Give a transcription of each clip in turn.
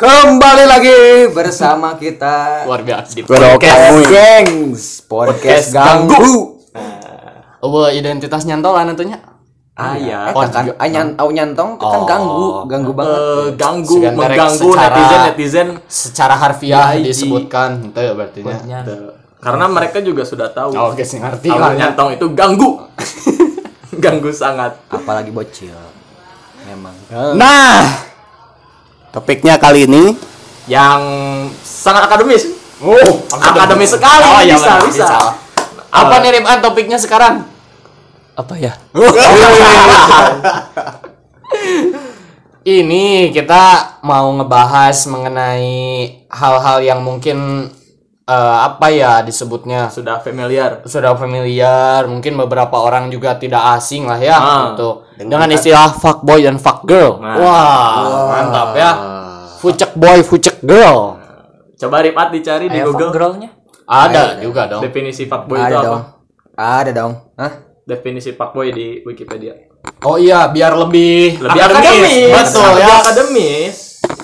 Kembali lagi bersama kita. Luar biasa. Di Podcast podcast. Gengs. Podcast Podcast Ganggu. oh identitas nyantolan tentunya? Ah iya. ya, Oh, kan au nyant, au nyantong itu kan Oh. ganggu, ganggu banget. Eh, ganggu mengganggu secara- netizen netizen. secara harfiah Iya, disebutkan itu ya. Berarti karena mereka juga sudah tahu oh guys ngerti ya. nyantong itu ganggu. Ganggu sangat. Apalagi bocil. Memang. Nah, topiknya kali ini yang sangat akademis. Oh akademis sekali. Oh, iya, bisa, benar, bisa. apa nih Riban topiknya sekarang? Apa ya? ini kita mau ngebahas mengenai hal-hal yang mungkin eh, apa ya disebutnya? Sudah familiar. Sudah familiar, mungkin beberapa orang juga tidak asing lah ya Ah. gitu. Dengan istilah fuckboy dan fuckgirl. Nah. Wah, mantap ya. Fucek boy, fucek girl. coba Ripat dicari di Google girlnya? Ada juga dong. definisi fuckboy itu Ada apa dong. Ada dong. Hah? definisi fuckboy di Wikipedia Oh iya, biar lebih lebih akademis, Betul lebih ya. akademis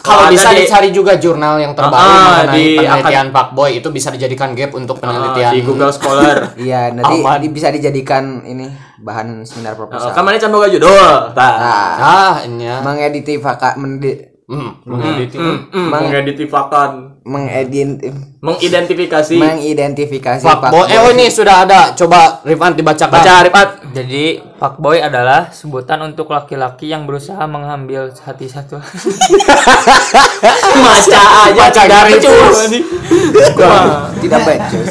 Kalau ada bisa di- dicari juga jurnal yang terbaru Ah, mengenai di penelitian fuckboy itu bisa dijadikan gap untuk ah, penelitian. di Google Scholar Iya, nanti Aman. di- bisa dijadikan ini bahan seminar Uh, proposal. kan mana can boga judul tah Nah, Ah, ini ya. mengediti faka mendi, Hmm. Hmm, hmm, mengidentifikasikan mengedit mengidentifikasi mengidentifikasi Fuckboy. Eh, oh ini sudah ada. Coba Rifan dibacakan. baca Ripat Jadi fuckboy adalah sebutan untuk laki-laki yang berusaha mengambil hati satu. baca aja Baca dari becus. tidak becus.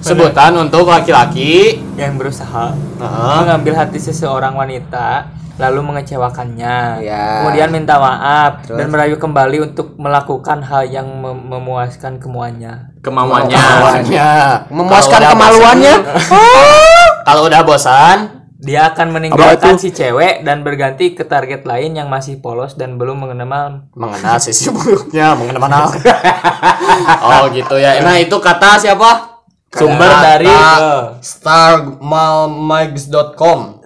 Sebutan untuk laki-laki. yang berusaha Heeh. mengambil hati seseorang wanita lalu mengecewakannya. Ya. Kemudian minta maaf Terus? dan merayu kembali untuk melakukan hal yang mem- memuaskan kemuannya. kemauannya Kemaluannya. Memuaskan kemaluannya. bosan- Kalau udah bosan, Dia akan meninggalkan si cewek dan berganti ke target lain yang masih polos dan belum mengenal mengenal sisi buruknya, mengenal mana. oh gitu ya. Nah itu kata siapa? Sumber Kata dari starmalmags.com.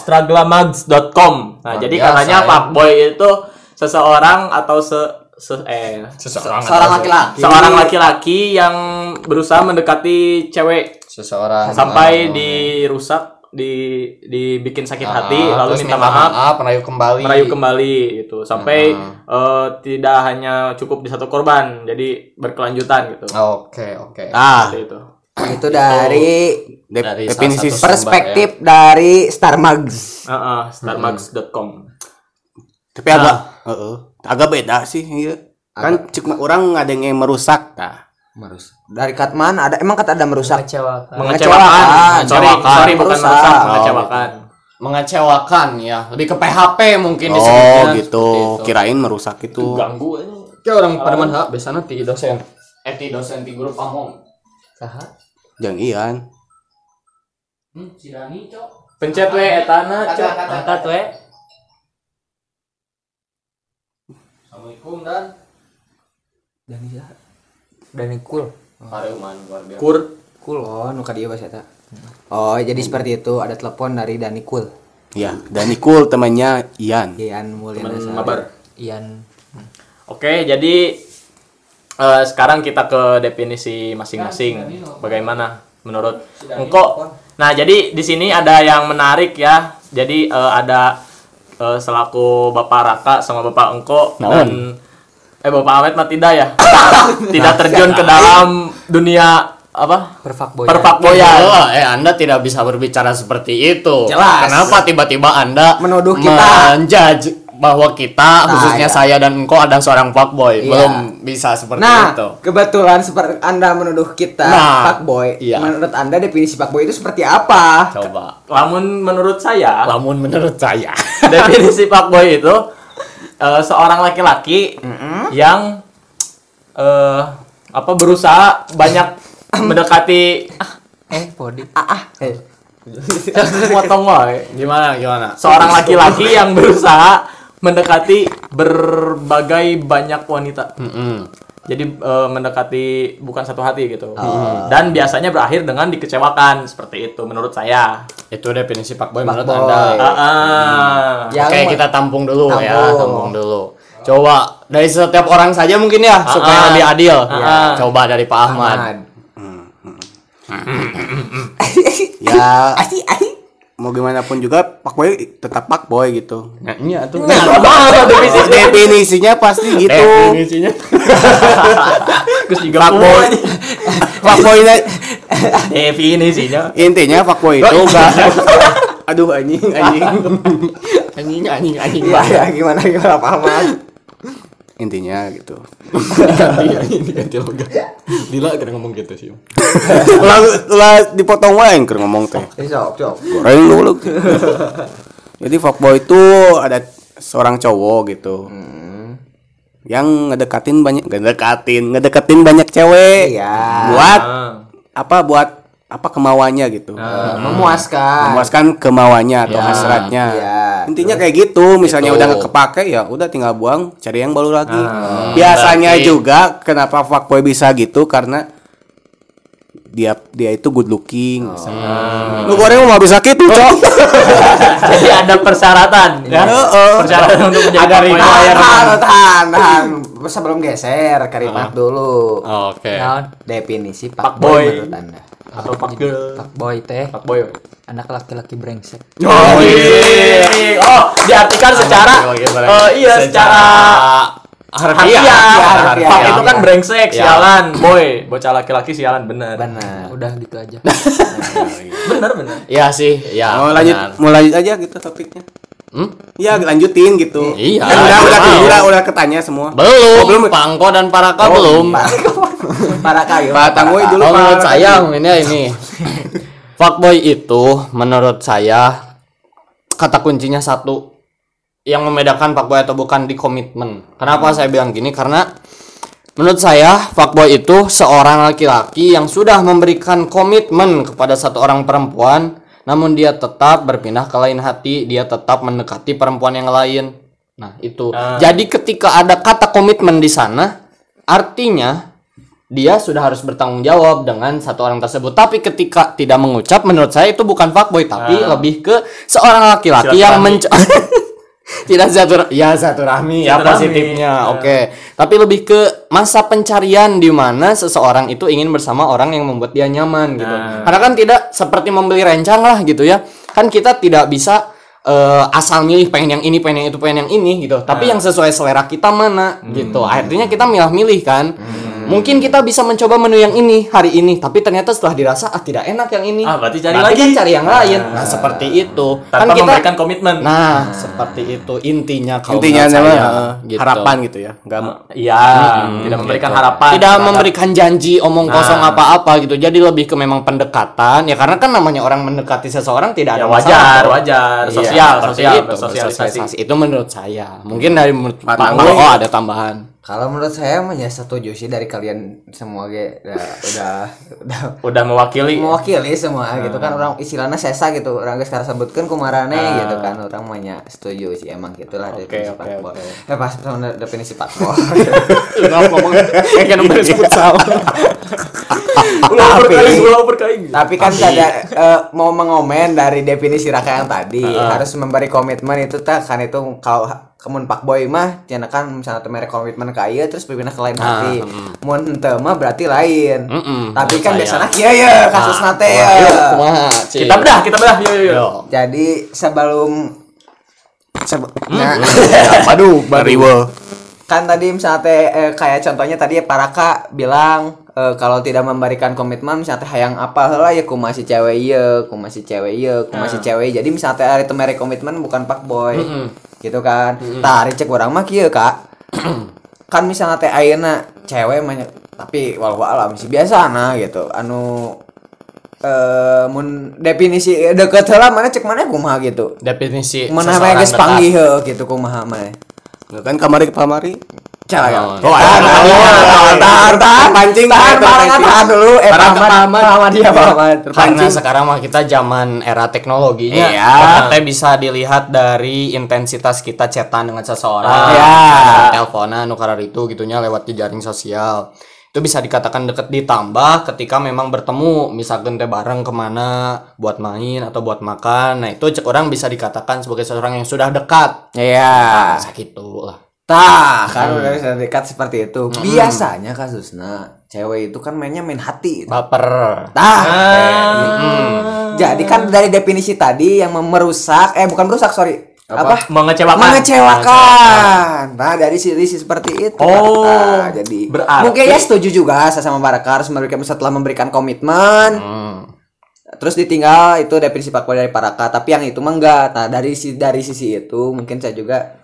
Strugglemags.com nah jadi biasa, katanya ya. fuckboy itu seseorang atau se, se eh Seseorang laki-laki. seorang laki-laki yang berusaha mendekati cewek Seseorang sampai dirusak di dibikin sakit hati Ah, lalu terus minta maaf merayu kembali. merayu kembali gitu sampai eh, tidak hanya cukup di satu korban jadi berkelanjutan gitu Oke oke. Ah. Seperti itu Itu dari Dari definisi perspektif dari Star Mags. Heeh, starmags.com tapi agak heeh, agak beda sih iya. kan cuma orang ada yang merusak nah. Merus. Dari Katman ada emang kata ada merusak. mengecewakan. mengecewakan Mengecewakan. sorry Mengecewakan. sorry bukan Merusak. merusak Oh, mengecewakan Mengecewakan ya. Lebih ke PHP mungkin oh disebutnya, gitu itu. kirain merusak itu ganggu aja. Kayak orang pada mana biasanya ti dosen. Eh ti dosen ti guru pamong. Saha? jang ian Hmm, si Dani, Cok. pencet we etana cok angkat we Assalamualaikum dan dan dan cool Pareuman luar biasa. kur Cool. Oh, nuka dia bahasa eta. Oh, jadi seperti itu ada telepon dari Dani Cool. ya dan cool temannya Ian Ian Mulyana. teman mabar Ian Oke, jadi eh, sekarang kita ke definisi masing-masing. Bagaimana menurut engkau? Nah, jadi di sini ada yang menarik ya. Jadi eh, ada eh, selaku Bapak Raka sama Bapak Engko dan eh Bapak Ahmed mah tidak ya. tidak terjun ke dalam dunia apa? perfakboy Perfakboyan. Oh, eh Anda tidak bisa berbicara seperti itu. Jelas. Kenapa tiba-tiba Anda Menuduh kita. menjudge bahwa kita khususnya iya. saya dan engkau ada seorang fuckboy. Iya. Belum bisa seperti Nah, itu. kebetulan seperti Anda menuduh kita Nah, fuckboy. iya. Menurut Anda definisi fuckboy itu seperti apa? Coba. Namun menurut saya Lamun menurut saya. definisi fuckboy itu eh, seorang laki-laki yang eh apa berusaha banyak mendekati eh body Ah, ah. Eh. potong wae. Gimana gimana? seorang laki-laki yang berusaha mendekati berbagai banyak wanita Mm-mm. Jadi eh, mendekati bukan satu hati gitu dan biasanya berakhir dengan dikecewakan seperti itu menurut saya Itu definisi fuckboy menurut Fuckboy. Anda. Ah, ah. Yang Oke, ma- kita tampung dulu ya, Tampung. tampung dulu. Coba dari setiap orang saja mungkin ya supaya ah. lebih adil. Ah. Coba dari Pak Ahmad. Ahmad. ya. mau gimana pun juga pak boy tetap pak boy gitu. Iya tuh. definisinya pasti gitu. Definisinya. Terus juga pak boy. Pak boy definisinya. Intinya pak boy itu enggak aduh anjing anjing. Anjing anjing anjing. Iya, ya, gimana gimana Pak Ahmad? Intinya gitu anjing diganti logo. Dila kira ngomong gitu sih. ulah ulah dipotong wae keur ngomong teh Eh, sok, sok. goreng dulu jadi fuckboy itu ada seorang cowok gitu yang ngedekatin banyak ngedekatin ngedekatin banyak cewek Iya. buat Ah. apa buat apa kemauannya gitu Eh, memuaskan. memuaskan kemauannya atau Ya, hasratnya iya. intinya kayak gitu misalnya Gitu. udah nggak kepake ya udah tinggal buang cari yang baru lagi Ah, biasanya berarti- juga kenapa fuckboy bisa gitu karena dia dia itu good looking misalnya. lu goreng mau bisa gitu cok jadi ada persyaratan ya persyaratan untuk menjadi Ada. Tahan, tahan, tahan. Sebelum geser, karimat dulu. Oke. Naon? Definisi Pak Pak boy. Boy menurut Anda. Atau fuck girl Pak boy teh fuck boy anak laki-laki brengsek. oh iya oh diartikan secara Oke, oke, eh, iya secara harfiah. harfiah harfiah. fuck itu kan Iya. brengsek Iya. sialan boy bocah laki-laki sialan bener Benar. Udah gitu aja. bener bener Iya sih, ya. mau lanjut mau lanjut aja gitu topiknya Hmm? ya lanjutin gitu Iya. kan udah udah Mau. udah udah ketanya semua Belum, Oh, belum. Pangko dan Paraka belum. Para kayu. Pak dulu Pak. menurut saya ini ini fuckboy itu menurut saya kata kuncinya satu yang membedakan fuckboy atau bukan di komitmen. Kenapa saya bilang gini? Karena menurut saya fuckboy itu seorang laki-laki yang sudah memberikan komitmen kepada satu orang perempuan namun dia tetap berpindah ke lain hati, dia tetap mendekati perempuan yang lain. Nah, itu. Jadi ketika ada kata komitmen di sana, artinya dia sudah harus bertanggung jawab dengan satu orang tersebut. Tapi ketika tidak mengucap, menurut saya itu bukan fuckboy, tapi lebih ke seorang laki-laki yang menc tidak zatur ya zaturahmi ya positifnya. Ya. Oke. Tapi lebih ke masa pencarian di mana seseorang itu ingin bersama orang yang membuat dia nyaman gitu. Karena kan tidak seperti membeli rencang lah gitu ya. Kan kita tidak bisa eh, asal milih pengen yang ini, pengen yang itu, pengen yang ini gitu. Tapi yang sesuai selera kita mana gitu. Akhirnya kita milah-milih kan. Mungkin kita bisa mencoba menu yang ini hari ini, tapi ternyata setelah dirasa ah tidak enak yang ini. Ah, berarti cari Berarti lagi. kan cari yang lain. Nah, seperti itu. tanpa memberikan komitmen Nah, seperti itu intinya kalau intinya saya, eh, gitu. harapan gitu ya nggak iya tidak memberikan harapan Tidak terhadap- memberikan janji omong Nah. kosong apa-apa gitu. Jadi lebih ke memang pendekatan ya karena kan namanya orang mendekati seseorang tidak ya ada wajar masalah. wajar Iya, sosial seperti sosial itu, bersosialisasi bersosialisasi. Itu menurut saya. Mungkin dari menurut Pak. Oh, ada tambahan. Kalau menurut saya ya setuju sih dari kalian semua ge. Udah udah udah. Udah mewakili. Mewakili semua gitu kan. Orang istilahnya sesa gitu. Orang geus sekarang sebutkan kumarane gitu kan. Orang mah nya setuju sih emang gitulah definisi oke, fuckboy. oke. Eh pas sama definisi fuckboy. ngomong kayak kan udah futsal. Tapi- Tapi kan ada eh, mau mengomen dari definisi Raka yang tadi harus memberi komitmen itu tak kan itu kalau kemun pak boy mah jangan kan misalnya tuh merek komitmen ke ieu terus berpindah ke lain hati. Mun henteu mah berarti lain. Mm-mm, Tapi menurut kan saya. biasanya kieu ya kasus nate ya. Kita bedah kita bedah yuk yuk, yuk Yo. Jadi sebelum sebe- nah, Aduh, riwe kan tadi misalnya teh, eh, kayak contohnya tadi ya Paraka bilang eh, kalau tidak memberikan komitmen misalnya teh hayang apa lah ya ku masih cewek iya ku masih cewek iya ku masih cewek. Jadi misalnya teh hari itu merek komitmen bukan pak boy. Gitu kan? Tah hari cek orang mah kieu kak. Kan misalnya teh ayeuna cewek mah nya- tapi walau alam sih biasa nah gitu. Anu eh mun definisi deket lah mana cek mana kumaha gitu. Definisi mana geus panggih gitu kumaha mah kan kamari ke pamari Cara ya. Oh, Tahan, tahan, tahan, tahan, Pancing, tahan, tahan, tahan, dulu. Eh, Para Pahamad, kepahamad. Pahamad, iya, Pahamad. Karena sekarang mah kita zaman era teknologinya. Iya. Teh bisa dilihat dari intensitas kita chatan dengan seseorang. Iya. Teleponan, nukarar itu gitunya lewat jejaring sosial. Itu bisa dikatakan deket ditambah ketika memang bertemu misalkan teh bareng ke mana buat main atau buat makan nah itu cek orang bisa dikatakan sebagai seseorang yang sudah dekat Iya. nah, gitu lah Tah, kan udah bisa dekat seperti itu. Biasanya kasusnya cewek itu kan mainnya main hati. baper Tah. eh, Jadi kan dari definisi tadi yang merusak eh bukan merusak, sorry. Apa? Mengecewakan. Mengecewakan. Nah, dari sisi seperti itu. Oh, Nah, jadi berarti- mungkin ya setuju juga saya sama Baraka harus memberikan setelah memberikan komitmen. Hmm. Terus ditinggal itu definisi Pak dari Paraka, tapi yang itu mah enggak. Nah, dari si dari sisi itu mungkin saya juga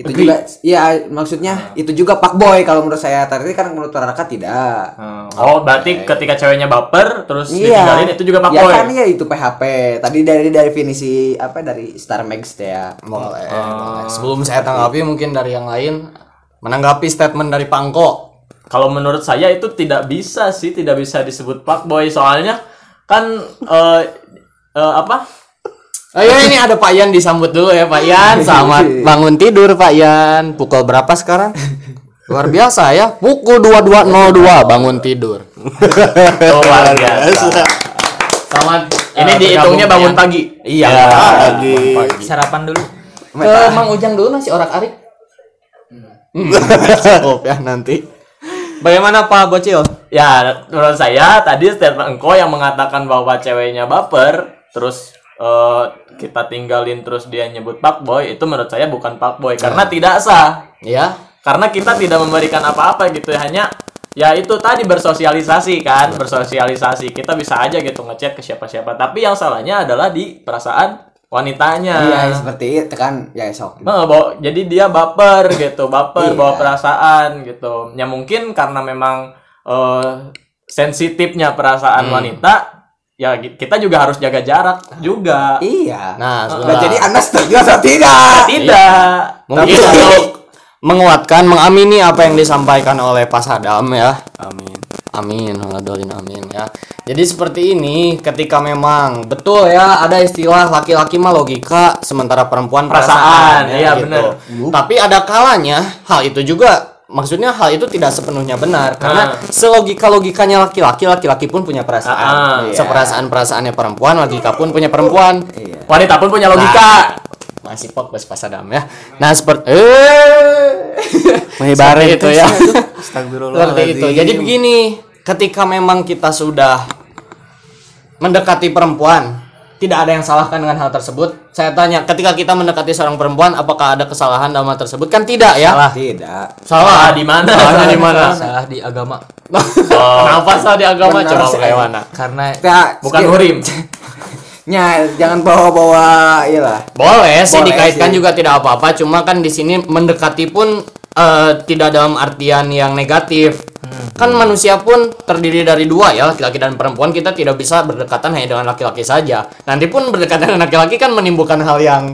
itu Agree. juga ya maksudnya itu juga Pak Boy kalau menurut saya. Tapi kan menurut Paraka tidak. Oh, berarti ketika ceweknya baper terus Iya. ditinggalin itu juga pak ya boy. kan ya itu PHP. Tadi dari dari definisi apa dari Star Max ya. boleh, boleh. sebelum saya tanggapi mungkin dari yang lain menanggapi statement dari Pangko Kalau menurut saya itu tidak bisa sih, tidak bisa disebut pak boy soalnya kan eh eh, apa? Ayo ini ada Pak Yan disambut dulu ya Pak Yan. Selamat bangun tidur Pak Yan. Pukul berapa sekarang? Luar biasa ya. Pukul 22.02 bangun tidur. Oh, luar biasa. Selamat Ini eh, dihitungnya bergabung, bangun Yan. pagi. Iya. Pagi. Sarapan dulu. Ke Mang Ujang dulu nasi orak arik. Hmm, cukup ya nanti. Bagaimana Pak Bocil? Ya, menurut saya tadi statement engkau yang mengatakan bahwa ceweknya baper, terus eh, kita tinggalin terus dia nyebut pak boy, itu menurut saya bukan pak boy karena tidak sah. Ya. Karena kita tidak memberikan apa-apa gitu, hanya ya itu tadi bersosialisasi kan, bersosialisasi. Kita bisa aja gitu ngechat ke siapa-siapa, tapi yang salahnya adalah di perasaan wanitanya. Iya, seperti itu kan ya sok. Nah, bawa- jadi dia baper gitu, baper Iya. bawa perasaan gitu. Ya mungkin karena memang eh, sensitifnya perasaan Hmm. wanita, ya kita juga harus jaga jarak juga. Iya. Nah, Nah, sudah. jadi Anda setuju atau tidak? Tidak. Mungkin untuk menguatkan, mengamini apa yang disampaikan oleh Pak Sadam ya. Amin. Amin, waladolin amin ya. Jadi seperti ini, ketika memang betul ya ada istilah laki-laki mah logika, sementara perempuan Perasaan, perasaan, iya, ya, benar. Tapi ada kalanya hal itu juga maksudnya hal itu tidak sepenuhnya benar karena Ah. selogika logikanya laki-laki, laki-laki pun punya perasaan. Ah, iya. Seperasaan perasaannya perempuan, logika pun punya perempuan. Iya. Wanita pun punya logika. Masih fokus Pak Sadam ya. Nah seperti eh itu ya. Seperti itu. Jadi begini, ketika memang kita sudah mendekati perempuan, tidak ada yang salahkan dengan hal tersebut. Saya tanya, ketika kita mendekati seorang perempuan, apakah ada kesalahan dalam hal tersebut? Kan tidak ya? Tidak. Salah. Ah, di mana? Salahnya di mana? Salah di agama. Kenapa salah di agama? Benar Coba kayak mana? Karena Nah, Bukan hurim. Nya, jangan bawa-bawa iyalah. Boleh sih Boleh dikaitkan sih. juga tidak apa-apa, cuma kan di sini mendekati pun eh, tidak dalam artian yang negatif. Kan manusia pun terdiri dari dua ya, laki-laki dan perempuan. Kita tidak bisa berdekatan hanya dengan laki-laki saja. Nanti pun berdekatan dengan laki-laki kan menimbulkan hal yang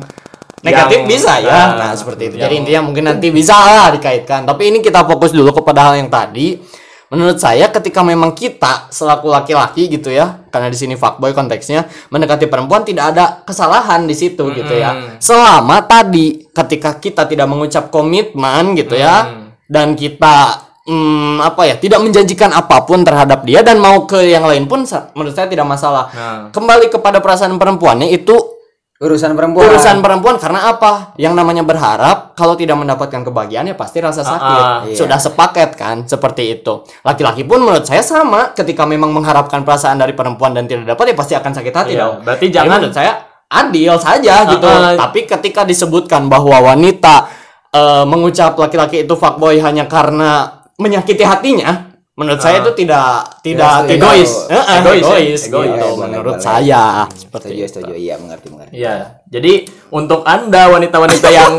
negatif Yang- bisa ya. nah, Nah, seperti itu. yang- Jadi intinya mungkin nanti bisa lah dikaitkan. Tapi ini kita fokus dulu kepada hal yang tadi. Menurut saya ketika memang kita selaku laki-laki gitu ya, karena di sini fuckboy konteksnya mendekati perempuan tidak ada kesalahan di situ gitu ya. Selama tadi ketika kita tidak mengucap komitmen gitu ya dan kita hmm, apa ya tidak menjanjikan apa pun terhadap dia dan mau ke yang lain pun menurut saya tidak masalah. Nah. Kembali kepada perasaan perempuannya itu Urusan perempuan. urusan perempuan karena apa? Yang namanya berharap kalau tidak mendapatkan kebahagiaan ya pasti rasa sakit. Ah, iya. Sudah sepaket kan seperti itu. Laki-laki pun menurut saya sama ketika memang mengharapkan perasaan dari perempuan dan tidak dapat ya pasti akan sakit hati Iya, dong. berarti Jadi jangan- menurut saya adil saja gitu. ah. Tapi ketika disebutkan bahwa wanita eh, mengucap laki-laki itu fuckboy hanya karena menyakiti hatinya Menurut saya itu tidak tidak egois. Egois. Heeh, Egois, ya? egois, Egois. gitu Boleh, menurut boleh. saya. Seperti Setuju, itu. setuju. Iya, mengerti, mengerti. Iya. Jadi untuk Anda wanita-wanita yang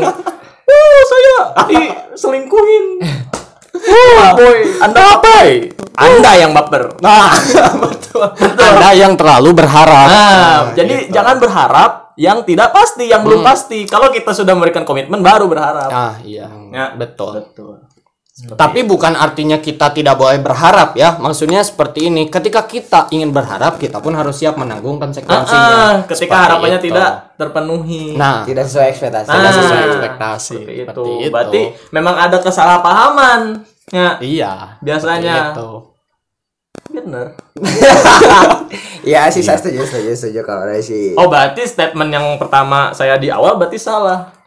Oh, saya diselingkuhin. Wah, boy, Anda apa? Anda yang baper. Nah, Anda yang terlalu berharap. Nah, jadi jangan berharap yang tidak pasti, yang belum pasti. Kalau kita sudah memberikan komitmen baru berharap. Ah, iya. Ya, betul. Betul. Tapi bukan artinya kita tidak boleh berharap ya. Maksudnya seperti ini, ketika kita ingin berharap, kita pun harus siap menanggung konsekuensinya. Ah, ketika Seperti harapannya itu. tidak terpenuhi. Nah, Tidak sesuai ekspektasi. Ah, tidak sesuai ekspektasi. seperti itu. Seperti itu. Berarti memang ada kesalahpahaman. Ya, iya. biasanya. seperti itu. bener. Iya sih, saya setuju, setuju, setuju kalau dari si Oh, berarti statement yang pertama saya di awal berarti salah.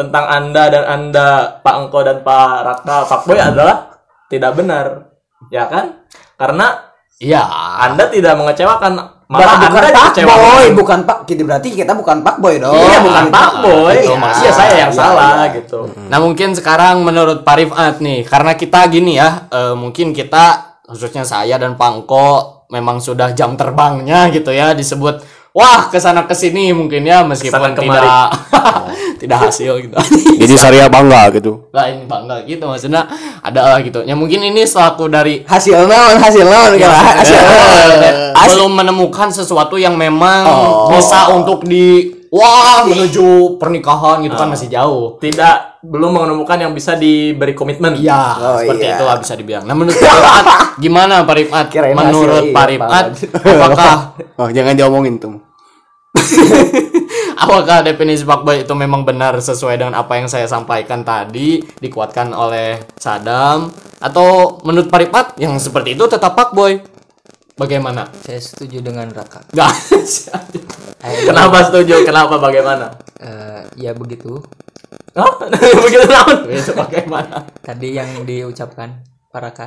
Tentang Anda dan Anda Pak Engko dan Pak Raka fuckboy adalah tidak benar. Ya kan? Karena Iya. Anda tidak mengecewakan Malah bukan Anda pak boy, dikecewakan. bukan pak. Jadi berarti kita bukan pak boy dong. Iya, bukan Pak Boy. Itu maksudnya. Iya, saya yang Iya, salah iya. gitu. Nah mungkin sekarang menurut Pak Rifat nih, karena kita gini ya, eh, mungkin kita khususnya saya dan Pangko memang sudah jam terbangnya gitu ya disebut wah ke sana ke sini mungkin ya meskipun Ke sana kemari. tidak tidak hasil gitu. Jadi Saria bangga gitu. Lah ini bangga gitu maksudnya ada lah gitu. Ya mungkin ini selaku dari Hasil naon, hasil naon kalau hasil naon. belum menemukan sesuatu yang memang bisa untuk di wah menuju pernikahan gitu kan masih jauh. Tidak belum menemukan yang bisa diberi komitmen. Iya, Oh, seperti iya. itulah bisa dibilang. Nah, menurut Pak Rifat, gimana Pak Rifat? Kirain menurut Pak iya, Rifat, Pak. apakah Oh, jangan diomongin tuh. apakah definisi fuckboy itu memang benar sesuai dengan apa yang saya sampaikan tadi, dikuatkan oleh Sadam atau menurut Pak Rifat yang seperti itu tetap fuckboy? Bagaimana? Saya setuju dengan Raka. Kenapa setuju? Kenapa bagaimana? Eh, ya begitu. Oh, begitu naon? itu bagaimana? Tadi yang diucapkan Pak Raka.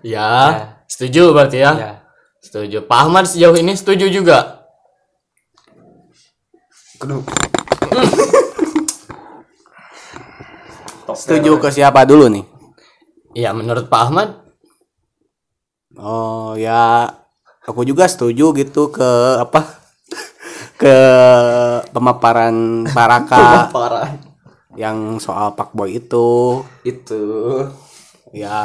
Ya, Ya. setuju berarti ya? Ya. Setuju. Pak Ahmad sejauh ini setuju juga? Setuju ke siapa dulu nih? Iya, menurut Pak Ahmad Oh ya, aku juga setuju gitu ke apa? ke pemaparan Paraka Parah. yang soal Pak Boy itu. Itu. Ya,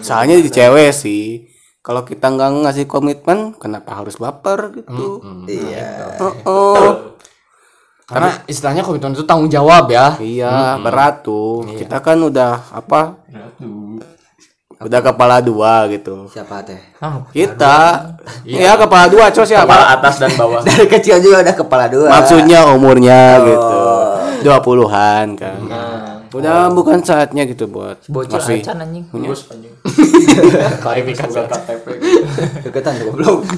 soalnya di cewek sih. Kalau kita nggak ngasih komitmen, kenapa harus baper gitu? Iya. Oh, oh. karena istilahnya komitmen itu tanggung jawab ya. Iya, berat tuh. Kita kan udah apa? Udah kepala dua gitu. Siapa teh? Kita, ya kepala dua, cos ya. Kepala atas dan bawah. Dari kecil juga udah kepala dua. Maksudnya umurnya gitu. Dua puluhan kan. Udah bukan saatnya gitu buat Bocil masih acan anjing. Anjing. Klarifikasi. Bukan KTP. deketan goblok.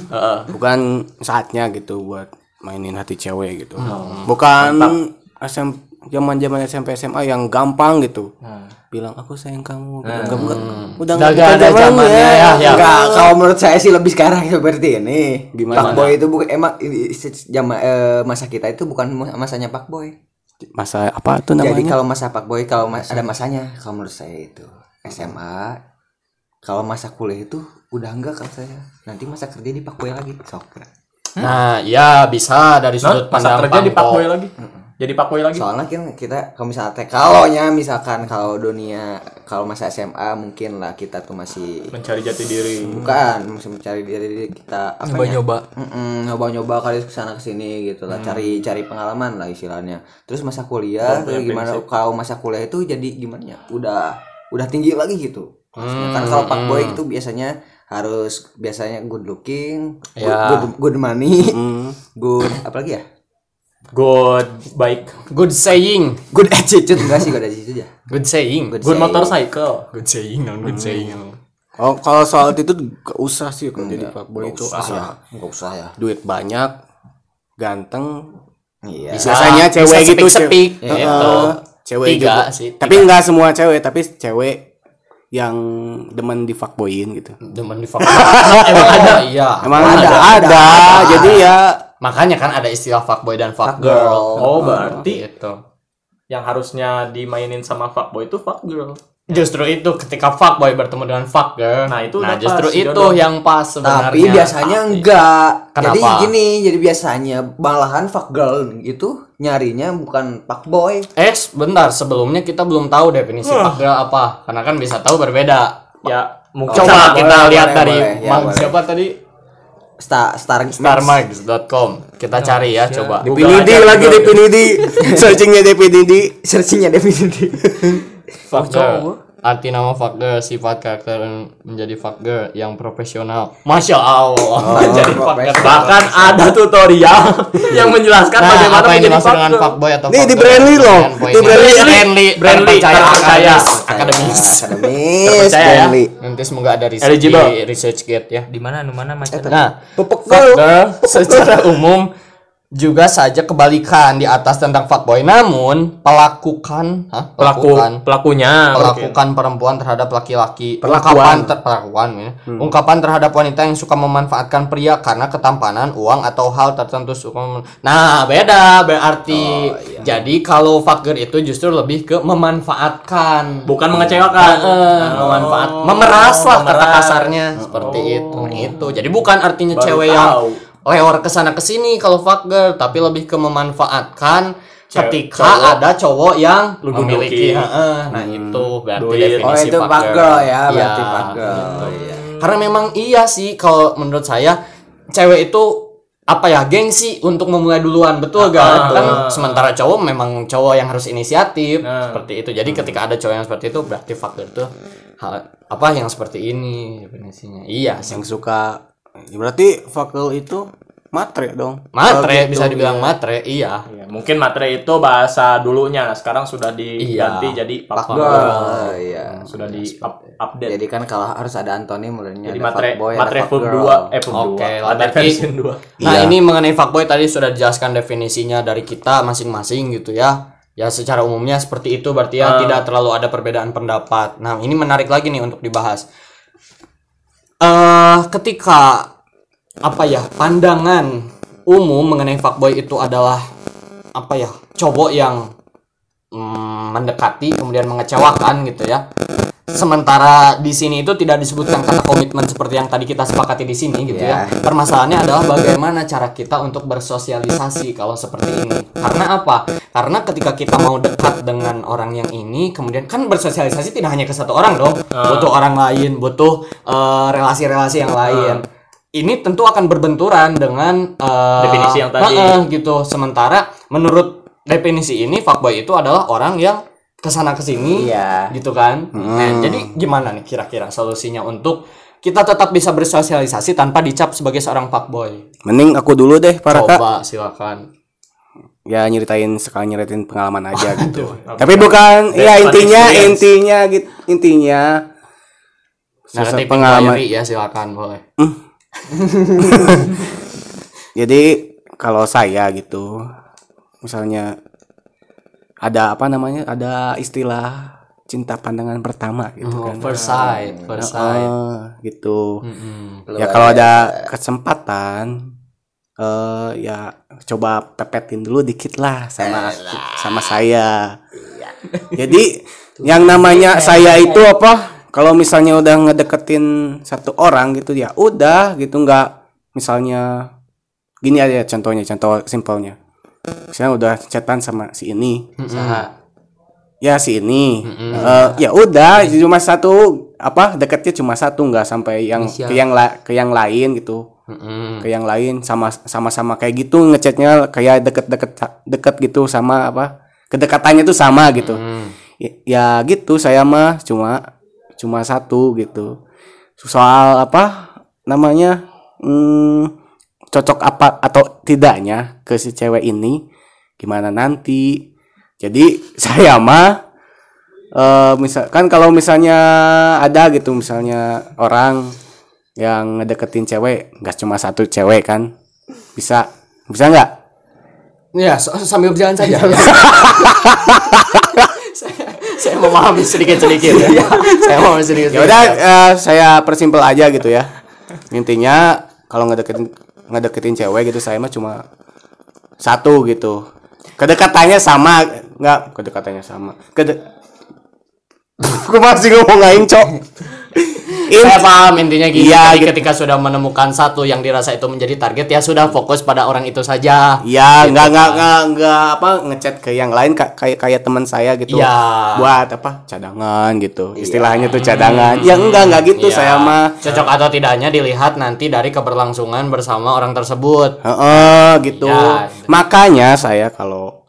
bukan saatnya gitu buat mainin hati cewek gitu. Bukan SM zaman-zaman SMP SMA yang gampang gitu. Bilang aku sayang kamu. gitu. Enggak, enggak. Udah Udah enggak gak ada zamannya ya, ya. Enggak, kalau menurut saya sih lebih sekarang seperti ini. Gimana? Pak Boy itu bukan emang se- jama, eh, masa kita itu bukan masanya Pak Boy. Masa apa tuh namanya? Jadi kalau masa Pak Boy kalau ma- ada masanya kalau menurut saya itu SMA kalau masa kuliah itu udah enggak kalau saya. Nanti masa kerja di Pak Boy lagi. Sok. Nah, ya bisa dari sudut Nah, masa pandang kerja di Pangko. Pak Boy lagi. Jadi Pak Boy lagi. Soalnya kan kita kalau misalnya teh kalau nya misalkan kalau dunia kalau masa SMA mungkin lah kita tuh masih Mencari jati diri. bukan masih mencari diri kita apa ya? Nyoba-nyoba. Mm-mm, nyoba-nyoba kali ke sana ke sini gitu lah cari cari pengalaman lah istilahnya terus masa kuliah tuh gimana kalau masa kuliah itu jadi gimana ya udah udah tinggi lagi gitu Maksudnya, kan kalau pak boy itu biasanya harus biasanya good looking good, Ya. good, good money Hmm. good apalagi ya Good baik. Good saying. good attitude enggak sih good attitude ya Good saying. Good Good saying. motorcycle. Good saying, non good saying. Oh, kalau soal itu gak usah sih kalau jadi fuckboy itu usah ya asal nggak usah ya duit banyak, ganteng, iya biasanya cewek gitu sepik cewek. gitu. Heeh, cewek Tiga juga. sih, Tapi nggak semua cewek, tapi cewek yang demen di fuckboyin gitu. Demen di fuck. Emang ada, iya. Emang ada, ada, jadi ya Makanya kan ada istilah fuckboy dan fuckgirl. Oh, berarti Gitu. yang harusnya dimainin sama fuckboy itu fuck girl. Justru itu ketika fuckboy bertemu dengan fuckgirl. Nah, itu nah justru pas, itu jodoh. yang pas sebenarnya. Tapi biasanya enggak. Jadi Kenapa? gini, jadi biasanya malahan fuck girl itu nyarinya bukan fuck boy. Eh, bentar, sebelumnya kita belum tahu definisi fuckgirl apa. Karena kan bisa tahu berbeda. Ya, mungkin Coba kita boleh, lihat boleh, dari boleh. Ya, boleh. siapa tadi? Star Star starmags.com. Kita cari ya, coba. Definidi lagi Definidi. Searchingnya Definidi. searchingnya definisi. Fuckgirl. Arti nama fuckgirl, sifat karakter menjadi fuckgirl yang profesional. Masya Allah, menjadi fuckgirl. bahkan ada tutorial yang menjelaskan Nah, bagaimana apa yang menjadi dimaksud dengan fuckboy atau Nih, di? Brandly loh. Di Brandly. Brandly, Brandly, terpercaya, akademis. Akademis, ya. Bentley. Nanti semoga ada research, Eligible. di research gate ya. Di mana mana macam Nah, Pupuk fuckgirl secara umum juga saja kebalikan di atas tentang fuckboy. Namun pelakukan Hah? Pelaku pelakukan. pelakunya. Pelakukan perempuan terhadap laki-laki. Perlakuan. ungkapan ter- perlakuan ya. ungkapan terhadap wanita yang suka memanfaatkan pria karena ketampanan uang atau hal tertentu suka nah beda berarti. Jadi kalau fucker itu justru lebih ke memanfaatkan. Bukan mengecewakan. Heeh, Nah, memanfaat memeras lah kata kasarnya. Seperti itu. Nah, itu. Jadi bukan artinya Baru cewek tahu. yang lewat ke sana ke sini kalau fuck girl tapi lebih ke memanfaatkan Cewek- ketika cowok. ada cowok yang Lu memiliki heeh, nah itu berarti Duit. definisi Oh itu fuck girl ya, berarti Iya, fuck girl. gitu. Iya. karena memang iya sih kalau menurut saya cewek itu apa ya gengsi untuk memulai duluan betul gak Ah. kan sementara cowok memang cowok yang harus inisiatif Nah. seperti itu jadi ketika ada cowok yang seperti itu berarti faktor itu hal apa yang seperti ini definisinya iya sih yang suka ya berarti fakul itu matre dong matre Kalau bisa gitu, dibilang ya. matre iya Iya, mungkin materi itu bahasa dulunya, sekarang sudah diganti Iya. jadi Fuck fuck girl. girl. Oh, iya. Sudah di up- update. Jadi kan kalau harus ada antonim mulanya Jadi ada matre fuckboy, matre ada. 2 eh verb Oke, 2. lah, Ada version 2. Nah Iya. ini mengenai fuckboy tadi sudah dijelaskan definisinya dari kita masing-masing gitu ya. Ya secara umumnya seperti itu berarti ya Ah. tidak terlalu ada perbedaan pendapat. Nah ini menarik lagi nih untuk dibahas. Eh ketika apa ya pandangan umum mengenai fuckboy itu adalah apa ya cowok yang mm, mendekati kemudian mengecewakan gitu ya. Sementara di sini itu tidak disebutkan kata komitmen seperti yang tadi kita sepakati di sini gitu ya. Ya. Permasalahannya adalah bagaimana cara kita untuk bersosialisasi kalau seperti ini. Karena apa? Karena ketika kita mau dekat dengan orang yang ini, kemudian kan bersosialisasi tidak hanya ke satu orang dong. Butuh orang lain, butuh eh, relasi-relasi yang lain. Ini tentu akan berbenturan dengan eh, Definisi yang tadi. heeh, gitu. Sementara menurut definisi ini fuckboy itu adalah orang yang ke sana ke sini Iya. gitu kan. Nah, jadi gimana nih kira-kira solusinya untuk kita tetap bisa bersosialisasi tanpa dicap sebagai seorang fuckboy? mending aku dulu deh para kak Coba silakan. ya nyeritain sekali nyeritain pengalaman aja gitu Oke. tapi bukan ya intinya experience. intinya gitu intinya Nah, ketik pengalaman. ya silakan boleh. Jadi kalau saya gitu, misalnya ada apa namanya, ada istilah cinta pandangan pertama gitu Oh, kan. first sight, first sight. Ah, gitu. Mm-mm. Ya kalau ada kesempatan eh ya coba pepetin dulu dikit lah sama sama saya. Jadi yang namanya saya itu apa? Kalau misalnya udah ngedeketin satu orang gitu ya udah gitu nggak misalnya gini aja contohnya contoh simpelnya. Misalnya udah chatan sama si ini. Saha. Ya si ini. Eh, ya udah cuma satu apa deketnya cuma satu nggak sampai yang Inisial. ke yang la- ke yang lain gitu Mm-mm. ke yang lain sama sama-sama kayak gitu ngechatnya kayak deket-deket deket gitu sama apa kedekatannya tuh sama gitu Mm. ya, ya gitu saya mah cuma cuma satu gitu soal apa namanya hmm, cocok apa atau tidaknya ke si cewek ini gimana nanti jadi saya mah eh misalkan kalau misalnya ada gitu misalnya orang yang ngedeketin cewek nggak cuma satu cewek kan bisa bisa nggak Ya, so- sambil berjalan saja. saya, saya memahami sedikit-sedikit ya. saya memahami sedikit. ya udah eh, saya persimpel aja gitu ya intinya kalau ngedeketin ngedeketin cewek gitu saya mah cuma satu gitu. Kedekatannya sama nggak? Kedekatannya sama. Kede Gue masih ngomong aing cok Saya paham intinya gini. Iya, Jadi gitu. ketika sudah menemukan satu yang dirasa itu menjadi target ya sudah fokus pada orang itu saja. Ya, Gitu nggak nggak nggak nggak apa ngechat ke yang lain ka- kayak kayak teman saya gitu. Iya. Buat apa? Cadangan gitu. Istilahnya tuh cadangan. Ya enggak enggak gitu Iya. saya mah. Cocok atau tidaknya dilihat nanti dari keberlangsungan bersama orang tersebut. Heeh, gitu. Ya, gitu. Makanya saya kalau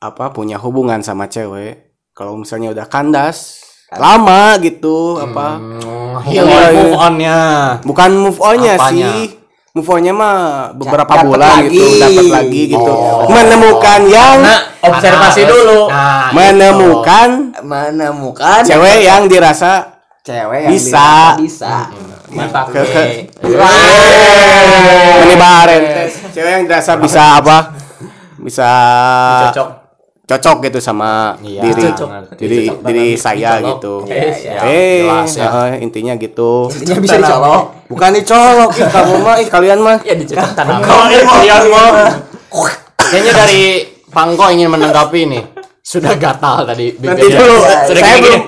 apa punya hubungan sama cewek, kalau misalnya udah kandas lama gitu apa Hmm, Iya, move, iya. move on-nya. bukan move on-nya Apanya? sih move on-nya mah beberapa Dapet bulan lagi. gitu dapat lagi gitu Oh. menemukan yang Nah, observasi Nah, dulu. Nah, menemukan menemukan cewek yang dirasa cewek yang Bisa. dirasa bisa Mantap. ke, ke cewek yang dirasa bisa apa bisa Cocok. Cocok gitu sama Iya, diri cocok. diri Cocok diri saya Dicolok. gitu Iya, iya. eh Jelas ya. eh, intinya gitu Intinya bisa dicolok. bukan dicolok ih, kamu mah ih kalian mah Ya dicocok tanam. Ini kalian mau Kayaknya dari Pangko ingin menanggapi nih. Sudah gatal tadi. Nanti dulu, Sudah saya gini.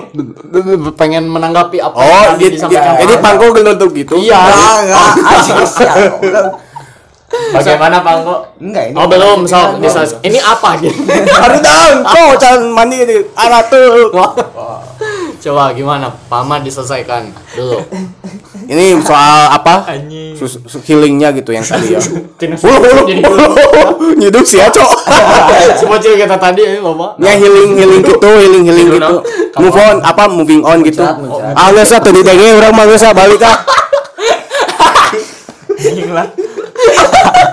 pengen menanggapi apa yang oh tadi jadi, disampaikan jadi pangko gelentuk gitu Iya. Enggak, enggak. Enggak. Bagaimana Bang kok? Enggak ini. Oh belum, so, bisa- ini apa gitu? harus down kok jangan mandi di arah tuh Coba gimana? Pama diselesaikan dulu. ini soal apa. Sus- healingnya gitu yang tadi ya Hulu. Nyiduk sih ya, Cok. Semua cewek kita tadi ya, Bapak. Ya healing healing gitu, healing healing gitu. Move on, apa moving on gitu. Ah, geus ah, tadi denge urang mah geus ah, balik ah.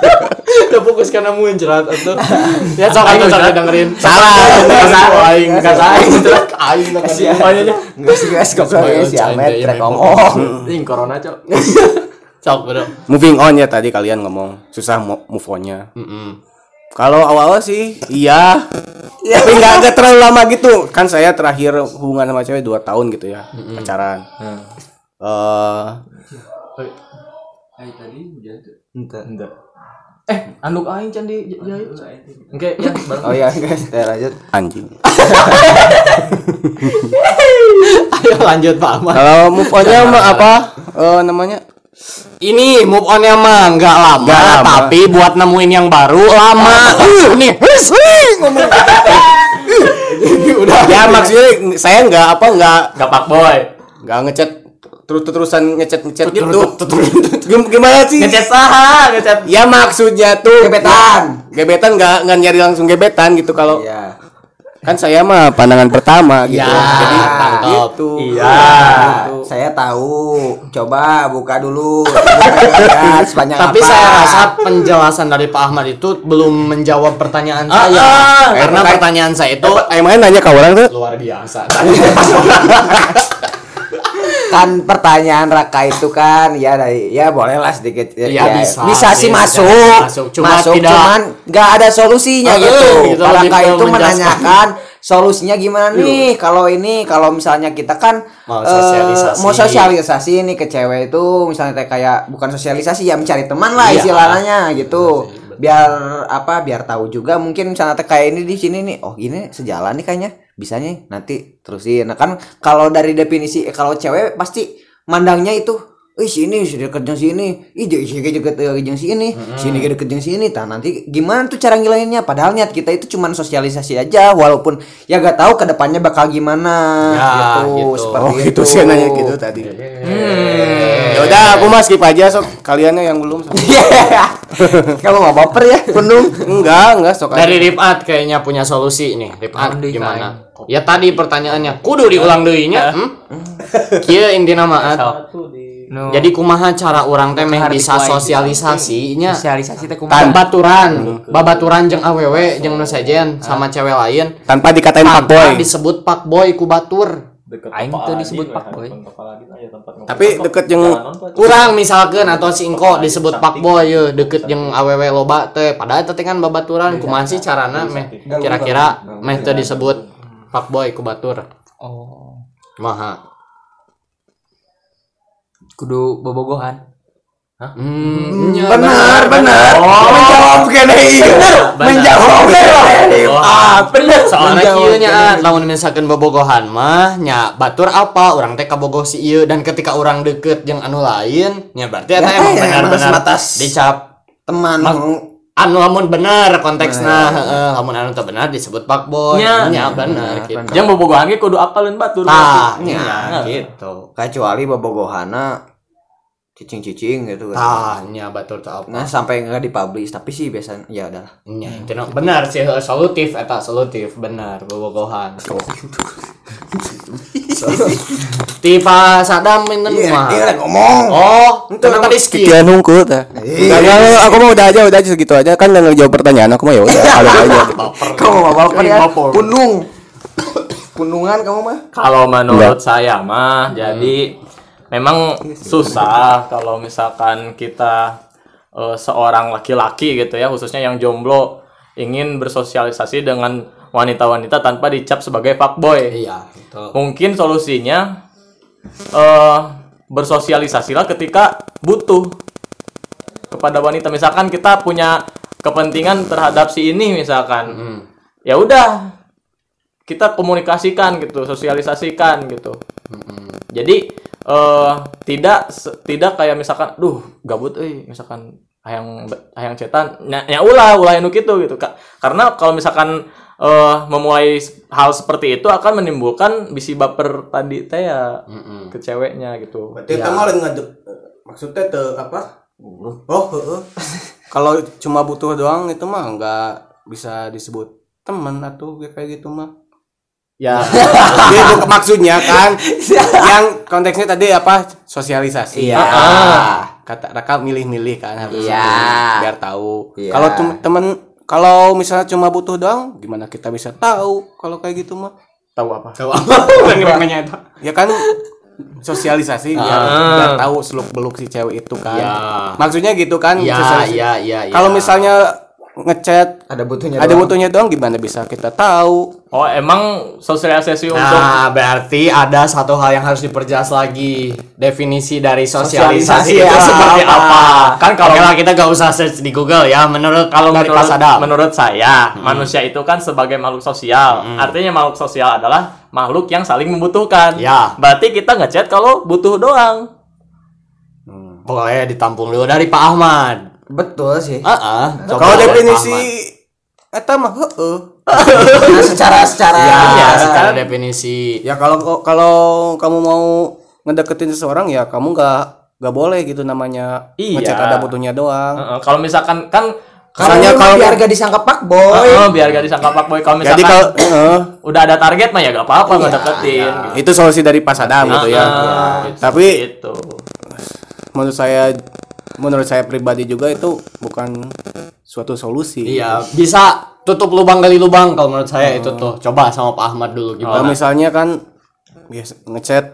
Udah fokus karena muncrat atau ya sok aing sok dengerin. Salah. Salah aing enggak salah muncrat aing lah tadi. Pokoknya Enggak sih guys, kok si Ahmed trek ngomong. ini corona, Cok. Sok bro. Moving on ya tadi kalian ngomong susah mo- move on-nya. Heeh. Kalau awal-awal sih iya. Tapi nggak nggak terlalu lama gitu. Kan saya terakhir hubungan sama cewek 2 tahun gitu ya, pacaran. Eh Enggak. Eh, anduk aing can di jahit. Oke, ya, bareng. Oh iya guys, kita lanjut. anjing. Ayo lanjut Pak Ahmad. Kalau move on-nya mah apa? Eh namanya? Ini move on-nya mah nggak lama, Nggak lama. tapi buat nemuin yang baru lama. Uh, nih, hus, ngomong udah. Ya maksudnya saya nggak apa nggak Enggak pak boy. nggak ngechat terus terusan ngechat ngechat gitu. Gim- Gimana sih? Ngechat saha, ngechat. Ya maksudnya tuh Gebetan. gebetan nggak nggak nyari langsung gebetan gitu kalau Iya. kan saya mah pandangan pertama gitu. Ya, Jadi tangkap. gitu. Iya. Saya tahu. Coba buka dulu. Buka, sepanjang Tapi apa. saya rasa penjelasan dari Pak Ahmad itu belum menjawab pertanyaan Ah, saya. ah. Karena pertanyaan saya itu Emangnya nanya ke orang tuh? luar biasa. kan pertanyaan Raka itu kan ya dari ya bolehlah sedikit. Ya, Ya, bisa sih sih, masuk. masuk. Cuma masuk tidak- cuman nggak ada solusinya Eh, gitu. gitu, Raka itu menanyakan solusinya gimana nih? Kalau ini kalau misalnya kita kan Mau eh, sosialisasi. mau sosialisasi nih ke cewek itu misalnya kayak- bukan sosialisasi ya mencari teman lah Iya. istilahnya gitu. Biar apa biar tahu juga mungkin misalnya kayak ini di sini nih. Oh ini sejalan nih kayaknya bisanya nanti terusin. Nah kan kalau dari definisi kalau cewek pasti mandangnya itu Ih sini sudah deket jeung sini, ih jadi sini deket eh, jeung sini, sini ge deket jeung sini. Tah nanti gimana tuh cara ngilanginnya? Padahal niat kita itu cuman sosialisasi aja, walaupun ya gak tahu ke depannya bakal gimana. Ya, gitu, gitu. seperti Oh itu. gitu sih nanya gitu tadi. Ya udah aku mah skip aja sok kaliannya yang belum. Kamu mau baper ya, penuh. enggak, enggak sok. Dari Rifat kayaknya punya solusi nih. Deui, gimana? Ya tadi pertanyaannya kudu diulang deui nya. Hmm? Kieu intina mah. At. No. Jadi kumaha cara orang teh meh bisa sosialisasinya sosialisasi teh kumaha? babaturan, babaturan jeung awewe jeung nu sejen sama cewek lain. Tanpa dikatain pak boy. disebut pak boy ku batur. Aing tuh disebut pak boy. Tapi deket yang Kurang misalkan atau si engko disebut pak boy ye deket jeung awewe loba teh padahal teh kan babaturan kumaha sih carana meh kira-kira meh teh disebut pak boy ku batur. Oh. Kumaha? Kudu bobogohan. Hmm, nya, Benar, benar. Menjawab kene ieu. Menjawab kene. Ah, bener. Soalnya kieu nya lamun misalkan bobogohan mah nya batur apa? Urang teh kabogoh si ieu. Dan ketika urang deket jeung anu lain nya berarti eta Ya, emang benar-benar dicap. Teman anu lamun bener konteksna heeh lamun anu teu benar disebut pak boy Nya. nya bener gitu. Yang bobogohan ge kudu apalin batur. Berarti. nya gitu. kecuali bobogohana cicing-cicing gitu kan. Tah, nya batur teu apa. Nah, sampai enggak dipublish, tapi sih biasanya ya udah. Nya intina benar sih heuh, solutif eta solutif benar bobogohan. Tipe Sadam minten kumaha? Iya, ngomong. Oh, itu tadi skill. Sekian nungku tah. Enggak, enggak, aku mau udah aja, udah aja segitu aja kan nggak ngejawab pertanyaan aku mah ya udah kalau aja. Kamu mau baper ya? Punung. Punungan kamu mah? Kalau menurut saya mah jadi memang susah kalau misalkan kita eh, seorang laki-laki gitu ya khususnya yang jomblo ingin bersosialisasi dengan wanita-wanita tanpa dicap sebagai fuckboy. Iya, betul. mungkin solusinya eh bersosialisasilah ketika butuh kepada wanita. Misalkan kita punya kepentingan terhadap si ini misalkan. Ya udah kita komunikasikan gitu sosialisasikan gitu. Jadi eh tidak tidak kayak misalkan duh gabut eh misalkan hayang hayang cetan nya, nya ulah ulah anu kitu gitu Ka- karena kalau misalkan eh memulai hal seperti itu akan menimbulkan bisi baper tadi teh ya ke ceweknya gitu Berarti ya. lain ngadek maksudnya te apa? Oh, heeh. Kalau cuma butuh doang itu mah nggak bisa disebut teman atau kayak gitu mah. Ya bukan maksudnya kan yang konteksnya tadi apa? Sosialisasi. Iya. Ah. Kata Raka milih-milih kan harus Iya. biar tahu. Iya. Kalau tem- teman kalau misalnya cuma butuh doang, gimana kita bisa tahu kalau kayak gitu mah? tahu apa Tahu apa? Namanya itu. Ya kan sosialisasi biar, biar tahu seluk beluk si cewek itu kan. Iya. Maksudnya gitu kan? Iya, iya, iya, iya. Kalau misalnya ngechat Ada butuhnya ada doang. butuhnya doang gimana bisa kita tahu? oh emang sosialisasi untuk Nah, berarti ada satu hal yang harus diperjelas lagi. Definisi dari sosialisasi, Sosialisasi itu ya, seperti apa? apa? Kan kalau- Oke lah, kita gak usah search di Google ya. Menurut kalau dari menurut, Adam. menurut saya manusia itu kan sebagai makhluk sosial artinya makhluk sosial adalah makhluk yang saling membutuhkan Ya. berarti kita ngechat kalau butuh doang Boleh ditampung dulu dari Pak Ahmad. Betul sih. Ah, ah. Coba Kalau definisi. Eta mah heeh. Nah, secara secara ya, ya, secara definisi. Ya kalau kalau kamu mau ngedeketin seseorang ya kamu nggak nggak boleh gitu namanya Iya. ngechat ada butuhnya doang. Heeh, kalau misalkan kan Misalnya Kalau biar gak disangka pak boy. Heeh, biar gak disangka pak boy kalau Jadi misalkan kalau heeh, udah ada target mah ya gak apa-apa Iya, ngedeketin gitu. itu solusi dari Pas Adam gitu ya. Heeh, Tapi gitu menurut saya menurut saya pribadi juga itu bukan suatu solusi. Iya, bisa tutup lubang gali lubang kalau menurut saya itu tuh. Coba sama Pak Ahmad dulu Kalau gimana? misalnya kan biasa ngechat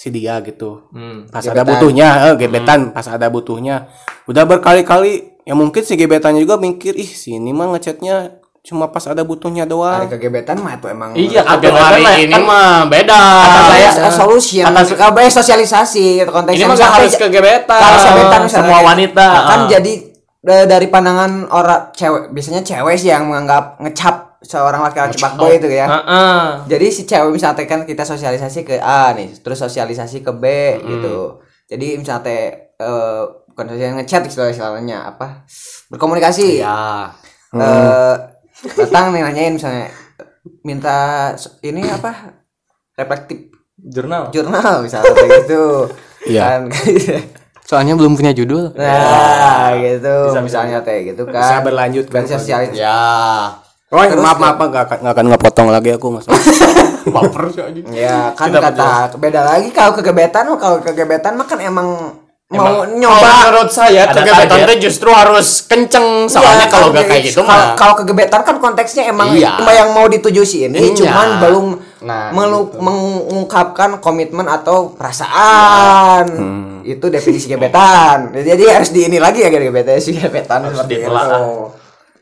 si dia gitu. Hmm. Pas ada butuhnya, eh, gebetan pas ada butuhnya. Udah berkali-kali ya mungkin si gebetannya juga mikir, ih si ini mah ngechatnya cuma pas ada butuhnya Ada doang. kegebetan mah itu emang iya kegebetan hari mah ini kan mah beda. Kata saya, saya solution kata banyak sosialisasi gitu konteksnya Ini mah harus kegebetan. kalau gebetan misalnya semua wanita, kan jadi dari pandangan orang cewek biasanya cewek sih yang menganggap ngecap seorang laki-laki fuckboy itu ya Heeh. jadi si cewek misalnya kan kita sosialisasi ke A nih terus sosialisasi ke B gitu jadi misalnya eh, bukan sosialisasi ngechat istilahnya apa berkomunikasi Ya. Eh, datang nih nanyain misalnya minta ini apa? Reflektif. Jurnal? Jurnal misalnya kayak gitu. Iya. kan Soalnya belum punya judul. nah gitu. Misalnya teh gitu Bisa kan. berlanjut kan. bersosialisasi Ya. Oh, maaf maaf nggak akan nggak akan ngepotong lagi aku mas. Baper sih aja. ya kan kata beda lagi. Kalau kegebetan kalau kegebetan mah kan emang mau nyoba. menurut saya kegebetan itu justru harus kenceng soalnya Iya, kalau kan, gak kayak gitu kalau mah. kalau kegebetan kan konteksnya emang Iya. yang mau dituju si ini Iya. cuman belum Nah, melu- mengungkapkan komitmen atau perasaan. Itu definisi gebetan. Jadi harus di ini lagi ya gebetan. Si gebetan seperti itu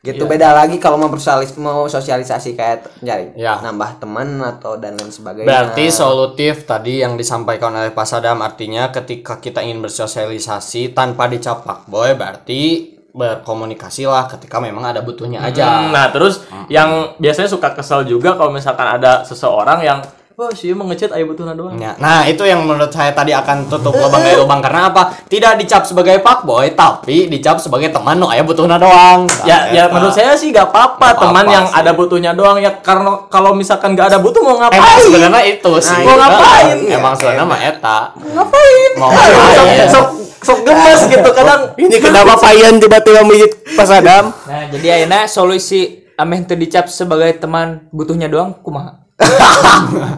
gitu beda lagi kalau mau bersosialis mau sosialisasi kayak nyari Ya. nambah teman atau dan lain sebagainya Berarti solutif tadi yang disampaikan oleh Pak Sadam artinya ketika kita ingin bersosialisasi tanpa dicap boy berarti berkomunikasi lah ketika memang ada butuhnya aja. Hmm, Nah, terus yang biasanya suka kesel juga kalau misalkan ada seseorang yang wah sih mau ngechat ayo butuh doang. Ya, Nah, itu yang menurut saya tadi akan tutup lubang dari lubang karena apa? Tidak dicap sebagai boy tapi dicap sebagai teman no aya butuhna doang. Ya, Nah, ya eta. menurut saya sih gak apa-apa Gak teman apa-apa yang sih. ada butuhnya doang ya karena kalau misalkan gak ada butuh mau ngapain? Emang sebenarnya itu sih. mau ngapain? Emang sebenarnya mah eta. ngapain? Mau ngapain? sok, sok gemes gitu kadang. Ini kenapa Payan tiba-tiba mijit Pas Adam? Nah, jadi ayeuna solusi ameh teu dicap sebagai teman butuhnya doang kumaha?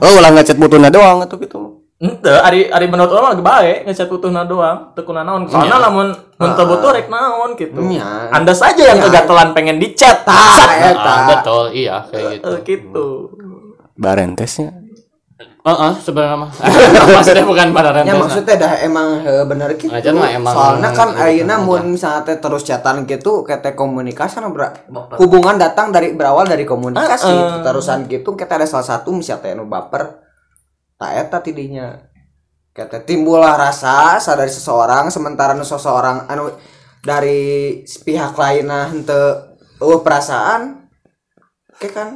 Oh, ulah ngechat butuhnya doang atau gitu. Ente, ari ari menurut orang lagi baik ngechat butuhna doang, teu kuna naon. Soalnya lamun mun teu butuh rek naon gitu. Iya. Anda saja yang kegatelan pengen dicat. Ah, eta. Ah, betul, iya kayak gitu. Eh, gitu. Barentesnya. Heeh, sebenarnya mah. Maksudnya bukan pada Ya rentetan. maksudnya dah emang heuh, bener gitu. Acan mah emang Soalnya kan gitu ayeuna mun misalnya teh terus chatan gitu kete komunikasi kan ber- hubungan datang dari berawal dari komunikasi. Terusan gitu kita ada salah satu misalnya teh nu baper. Tak eta tidinya. Kata timbullah rasa sadari seseorang sementara nu seseorang anu dari pihak lainnya henteu eueuh perasaan kayak kan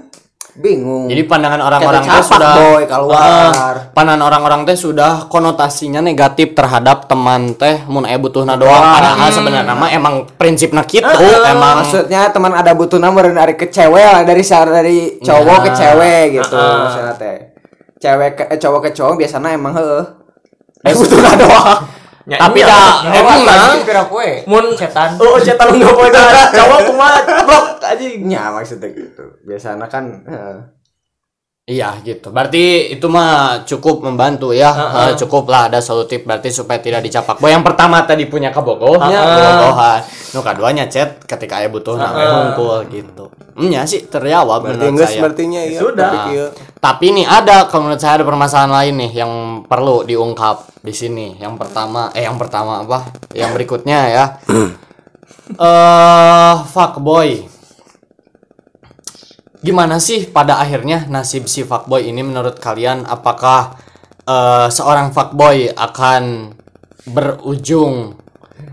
bingung. Jadi pandangan orang-orang teh sudah boy keluar. Pandangan orang-orang teh sudah konotasinya negatif terhadap teman teh mun aya butuhna doang. Padahal sebenarnya mah emang prinsipna kitu, emang. Maksudnya teman ada butuh nomor dari ke cewek lah dari dari cowok ke cewek gitu maksudnya teh. Cewek ke eh, cowok ke cowok biasanya emang heeh. Eh butuh doang Ya, tapi iya. dah emang poe. mun Cetan. oh cetan enggak boleh cowok kumaha blok anjing ya maksudnya gitu biasanya kan heeh. Iya gitu. Berarti itu mah cukup membantu ya. Eh, cukup lah ada solutif berarti supaya tidak dicapak. Boy yang pertama tadi punya kebogohnya, kebogohan. Nu kaduanya chat ketika aya butuh namanya hungkul gitu. Nya sih terjawab Berarti menurut enggak saya. sepertinya ya. Sudah. tapi kieu. Tapi nih ada kalau menurut saya ada permasalahan lain nih yang perlu diungkap di sini. Yang pertama eh yang pertama apa? Yang berikutnya ya. Eh fuckboy. Gimana sih pada akhirnya nasib si fuckboy ini menurut kalian? Apakah eh, seorang fuckboy akan berujung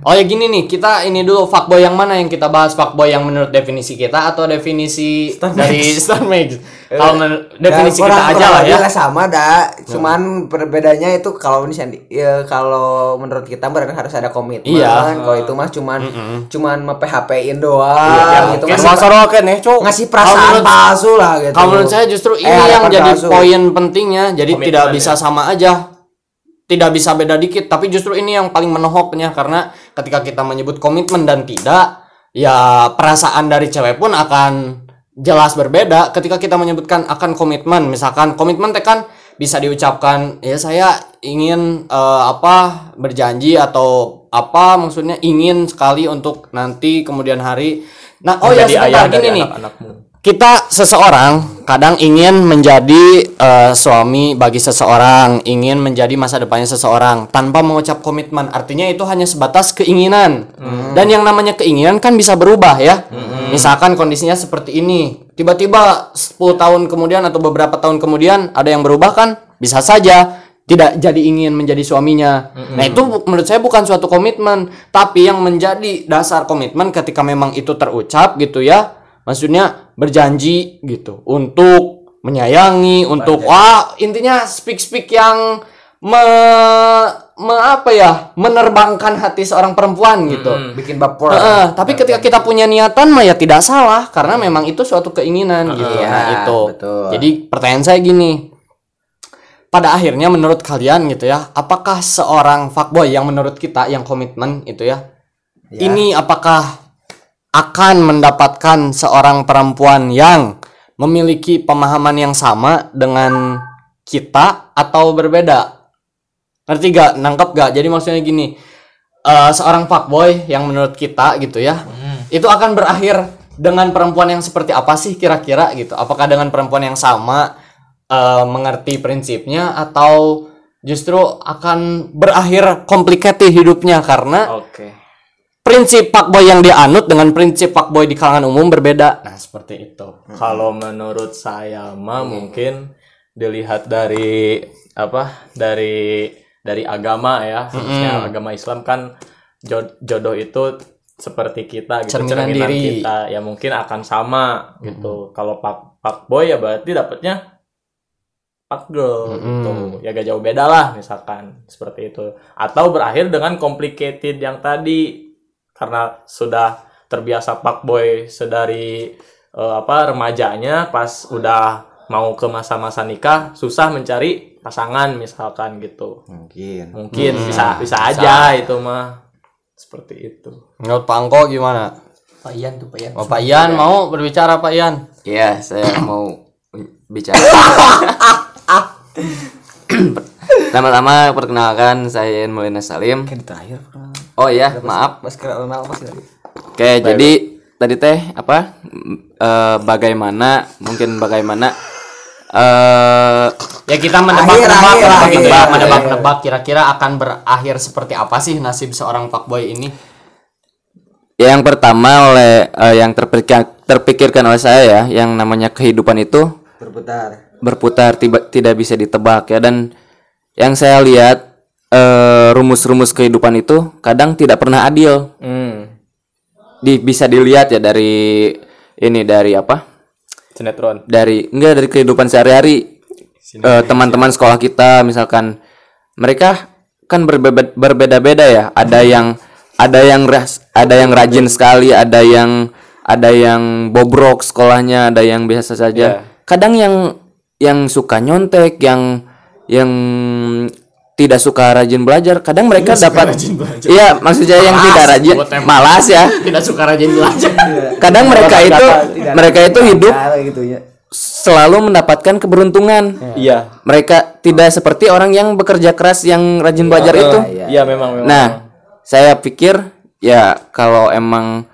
Oh ya gini nih, kita ini dulu fuckboy yang mana yang kita bahas fuckboy yang menurut definisi kita atau definisi dari Star Max? Kalau menurut definisi Ya, kita kurang- aja kurang lah ya. sama dah cuman perbedaannya itu kalau misalnya ya, kalau menurut kita berarti harus ada komitmen Iya. kalau itu mah cuman cuman nge-PHP-in doang gitu Kan ngasih, soroken nih, Cok. ngasih perasaan menurut- palsu lah gitu Kalau menurut saya justru ini Eh, yang jadi palsu. poin pentingnya. Jadi Komitmen tidak ya. bisa sama aja. Tidak bisa beda dikit, tapi justru ini yang paling menohoknya karena ketika kita menyebut komitmen dan tidak, ya perasaan dari cewek pun akan jelas berbeda ketika kita menyebutkan akan komitmen. Misalkan komitmen teh kan bisa diucapkan ya saya ingin eh, apa berjanji atau apa maksudnya ingin sekali untuk nanti kemudian hari. Nah, oh ya Menjadi sebentar ayah gini nih anak-anakmu. Kita seseorang kadang ingin menjadi eh, suami bagi seseorang, ingin menjadi masa depannya seseorang tanpa mengucap komitmen. Artinya itu hanya sebatas keinginan. Dan yang namanya keinginan kan bisa berubah ya. Misalkan kondisinya seperti ini, tiba-tiba 10 tahun kemudian atau beberapa tahun kemudian ada yang berubah kan? Bisa saja tidak jadi ingin menjadi suaminya. Nah, itu menurut saya bukan suatu komitmen, tapi yang menjadi dasar komitmen ketika memang itu terucap gitu ya. Maksudnya berjanji gitu untuk menyayangi, untuk wah intinya speak speak yang me, me- apa ya menerbangkan hati seorang perempuan gitu. bikin baper Heeh, tapi ketika kita punya niatan mah ya tidak salah karena memang itu suatu keinginan gitu. Iya, Nah, itu. betul. Jadi pertanyaan saya gini. Pada akhirnya menurut kalian gitu ya, apakah seorang fuckboy yang menurut kita yang komitmen itu ya, ini apakah akan mendapatkan seorang perempuan yang memiliki pemahaman yang sama dengan kita atau berbeda? Ngerti gak? Nangkep gak? Jadi maksudnya gini, eh, seorang fuckboy yang menurut kita gitu ya, itu akan berakhir dengan perempuan yang seperti apa sih kira-kira gitu? Apakah dengan perempuan yang sama eh, mengerti prinsipnya atau justru akan berakhir complicated hidupnya karena Oke. Prinsip fuckboy yang dia anut dengan prinsip fuckboy di kalangan umum berbeda. Nah, seperti itu. Kalau menurut saya mah mungkin dilihat dari apa? Dari dari agama ya, khususnya agama Islam kan jo- jodoh itu seperti kita gitu, Cerminan diri. kita ya mungkin akan sama gitu. Kalau pak pak boy ya berarti dapatnya pak girl gitu. Ya gak jauh beda lah misalkan seperti itu. Atau berakhir dengan complicated yang tadi karena sudah terbiasa pak boy sedari eh, apa remajanya pas udah mau ke masa-masa nikah susah mencari pasangan misalkan gitu mungkin mungkin bisa bisa aja itu mah seperti itu Menurut Pangko gimana? Pak Ian tuh Pak Ian. Oh, Pak Ian mau berbicara Pak Ian? Iya, saya mau bicara. Pertama-tama perkenalkan saya Mulina Salim. terakhir Oh iya, maaf. mas kenal mas tadi Oke, jadi tadi teh apa? eh, bagaimana mungkin bagaimana eh Ya kita menebak-nebak Akhir, lah akhir, gitu ya, akhir. menebak-nebak kira-kira akan berakhir seperti apa sih nasib seorang fuckboy ini? yang pertama oleh eh, yang terpikir, terpikirkan oleh saya ya, yang namanya kehidupan itu Berputar. berputar tiba, tidak bisa ditebak ya dan yang saya lihat eh, rumus-rumus kehidupan itu kadang tidak pernah adil. Hmm. Di, bisa dilihat ya dari ini dari apa? Sinetron. dari enggak dari kehidupan sehari-hari Eh, teman-teman sekolah kita misalkan mereka kan berbeda- berbeda-beda ya ada yang ada yang ras, ada yang rajin sekali ada yang ada yang bobrok sekolahnya ada yang biasa saja kadang yang yang suka nyontek yang yang tidak suka rajin belajar kadang mereka dapat iya maksudnya yang tidak rajin malas ya Tidak suka rajin belajar. kadang mereka itu mereka itu hidup gitu ya. selalu mendapatkan keberuntungan Iya. mereka tidak seperti orang yang bekerja keras yang rajin belajar itu. Iya memang memang. Nah, saya pikir ya kalau emang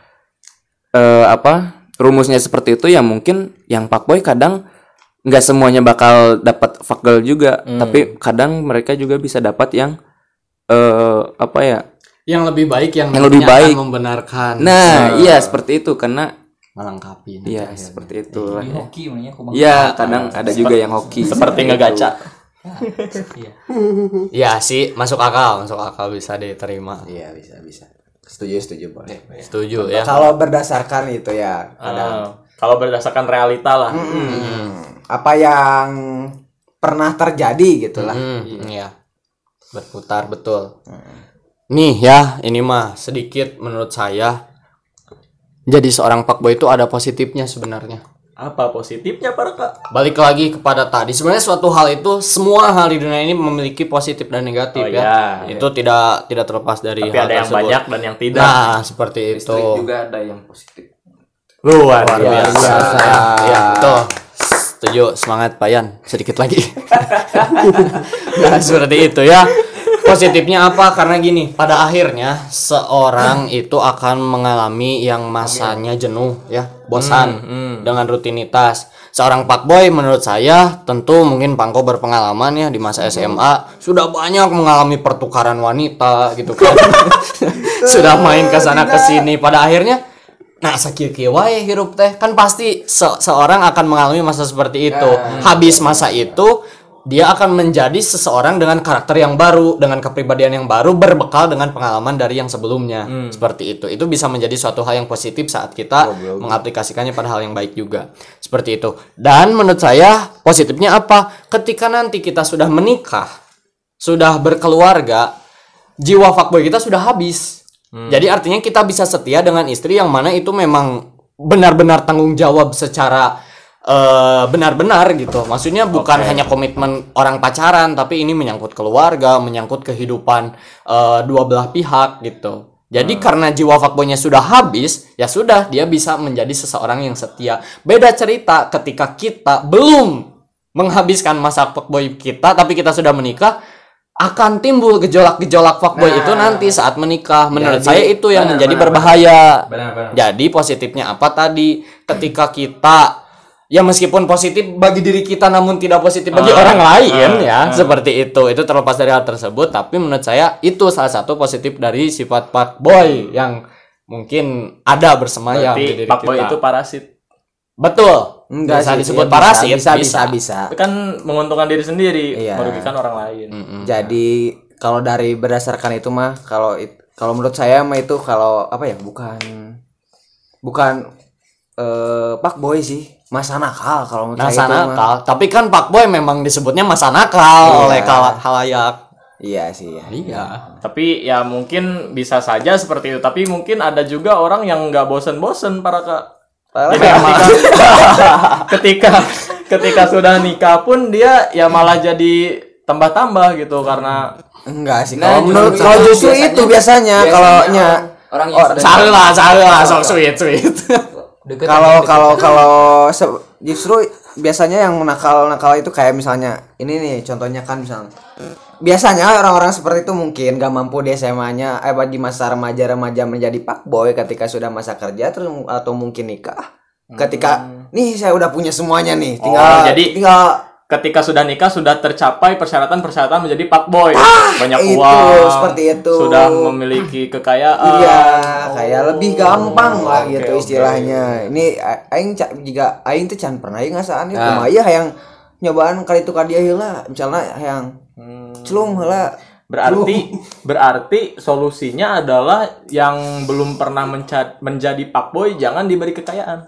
eh, apa rumusnya seperti itu ya mungkin yang fuckboy kadang nggak semuanya bakal dapat fuck girl juga, tapi kadang mereka juga bisa dapat yang eh apa ya? Yang lebih baik yang, Yang lebih baik. membenarkan. Nah, iya seperti itu karena melengkapi. iya seperti itu. lah. hoki namanya kok Iya, kadang ada juga yang hoki. seperti ngegaca. Iya sih, masuk akal, masuk akal bisa diterima. Iya bisa bisa. Setuju setuju boleh. Setuju ya. Kalau berdasarkan itu ya kadang Ah, kalau berdasarkan realita lah. Hmm, apa yang pernah terjadi gitu lah. Hmm, iya. Berputar betul. Nih ya, ini mah sedikit menurut saya jadi seorang fuckboy itu ada positifnya sebenarnya. Apa positifnya para kak? Balik lagi kepada tadi. Sebenarnya suatu hal itu semua hal di dunia ini memiliki positif dan negatif Oh, ya. iya. Itu tidak tidak terlepas dari Tapi hal ada yang tersebut. banyak dan yang tidak. Nah, seperti itu. juga ada yang positif. Luar biasa. biasa. Ya, betul. Setuju, semangat Pak Yan. Sedikit lagi. nah, seperti itu ya. Positifnya apa? Karena gini, pada akhirnya seorang itu akan mengalami yang masanya jenuh ya, bosan dengan rutinitas. Seorang fuckboy menurut saya tentu mungkin Pangko berpengalaman ya di masa SMA sudah banyak mengalami pertukaran wanita gitu kan. sudah main ke sana ke sini pada akhirnya Nah, sakit wae hirup teh kan pasti se- seorang akan mengalami masa seperti itu. Habis masa itu dia akan menjadi seseorang dengan karakter yang baru, dengan kepribadian yang baru berbekal dengan pengalaman dari yang sebelumnya. Seperti itu. Itu bisa menjadi suatu hal yang positif saat kita mengaplikasikannya pada hal yang baik juga. Seperti itu. Dan menurut saya positifnya apa? Ketika nanti kita sudah menikah, sudah berkeluarga, jiwa fuckboy kita sudah habis. Jadi artinya kita bisa setia dengan istri yang mana itu memang benar-benar tanggung jawab secara eh, benar-benar gitu. Maksudnya bukan hanya komitmen orang pacaran, tapi ini menyangkut keluarga, menyangkut kehidupan eh, dua belah pihak gitu. Jadi karena jiwa fuckboynya sudah habis, ya sudah dia bisa menjadi seseorang yang setia. Beda cerita ketika kita belum menghabiskan masa fuckboy kita, tapi kita sudah menikah, akan timbul gejolak-gejolak fuckboy itu nanti saat menikah. Menurut saya itu yang menjadi berbahaya. Jadi positifnya apa tadi? Ketika kita ya meskipun positif bagi diri kita namun tidak positif bagi orang lain ya, seperti itu. Itu terlepas dari hal tersebut, tapi menurut saya itu salah satu positif dari sifat fuckboy yang mungkin ada bersemayam di Berarti diri fuckboy kita. itu parasit. Betul. Enggak bisa sih, disebut iya, parasit, bisa bisa bisa. Itu kan menguntungkan diri sendiri, Iya. merugikan orang lain. Jadi kalau dari berdasarkan itu mah kalau kalau menurut saya mah itu kalau apa ya bukan bukan eh pak boy sih masa nakal kalau menurut Masa saya itu mah. nakal, tapi kan fuckboy memang disebutnya masa nakal Iya. oleh kala- halayak. Iya sih ya. Iya. Tapi ya mungkin bisa saja seperti itu. Tapi mungkin ada juga orang yang nggak bosen-bosen para kak. Jadi ketika, ketika ketika sudah nikah pun dia ya malah jadi tambah-tambah gitu karena Enggak sih. Nah, Kalau menurut justru- kalau justru biasanya- itu biasanya kalau nya orang Oh, Salah, salah, sok sweet, sweet. kalau kalau kalau justru biasanya yang nakal nakal itu kayak misalnya ini nih contohnya kan misalnya biasanya orang-orang seperti itu mungkin gak mampu di SMA-nya eh di masa remaja remaja menjadi pak boy ketika sudah masa kerja terus atau mungkin nikah. Ketika nih saya udah punya semuanya nih tinggal Oh, jadi- tinggal ketika sudah nikah sudah tercapai persyaratan-persyaratan menjadi fuckboy. Banyak Ah, itu, uang. seperti itu. Sudah memiliki kekayaan. Iya, kayak lebih gampang lah oke, gitu istilahnya. Ini a- aing juga aing tuh can pernah ya ngasaan ya Nah. ya hayang nyobaan kali itu kadia heula, misalnya hayang celung heula. Berarti berarti solusinya adalah yang belum pernah menjadi fuckboy jangan diberi kekayaan.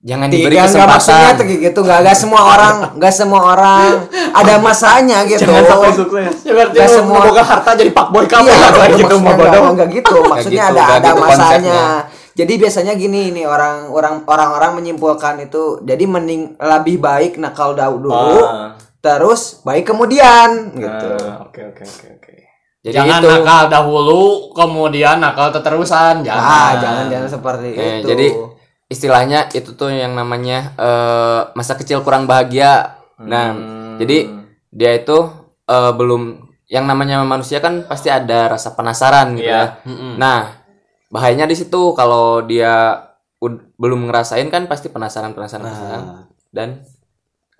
Jangan diberi Tiga nggak maksudnya kesempatan. tuh gitu nggak nggak semua orang nggak semua orang ada masanya gitu. Jangan sampai sukses. Ya berarti lu semua- memoga harta jadi fuckboy kamu Iya, ya, gitu, gitu maksudnya mau bodoh. enggak, enggak gitu. Maksudnya gitu, ada enggak ada gitu masanya. konsepnya. Jadi biasanya gini nih orang orang orang-orang menyimpulkan itu jadi mending lebih baik nakal dahulu Ah. terus baik kemudian gitu. Ah, Oke oke oke oke. Jadi Jangan itu. nakal dahulu, kemudian nakal terusan. Jangan. jangan jangan seperti Eh, itu. jadi istilahnya itu tuh yang namanya eh, masa kecil kurang bahagia. Nah, jadi dia itu eh, belum yang namanya manusia kan pasti ada rasa penasaran gitu Iya. ya. Nah, bahayanya di situ kalau dia belum ngerasain kan pasti penasaran penasaran penasaran dan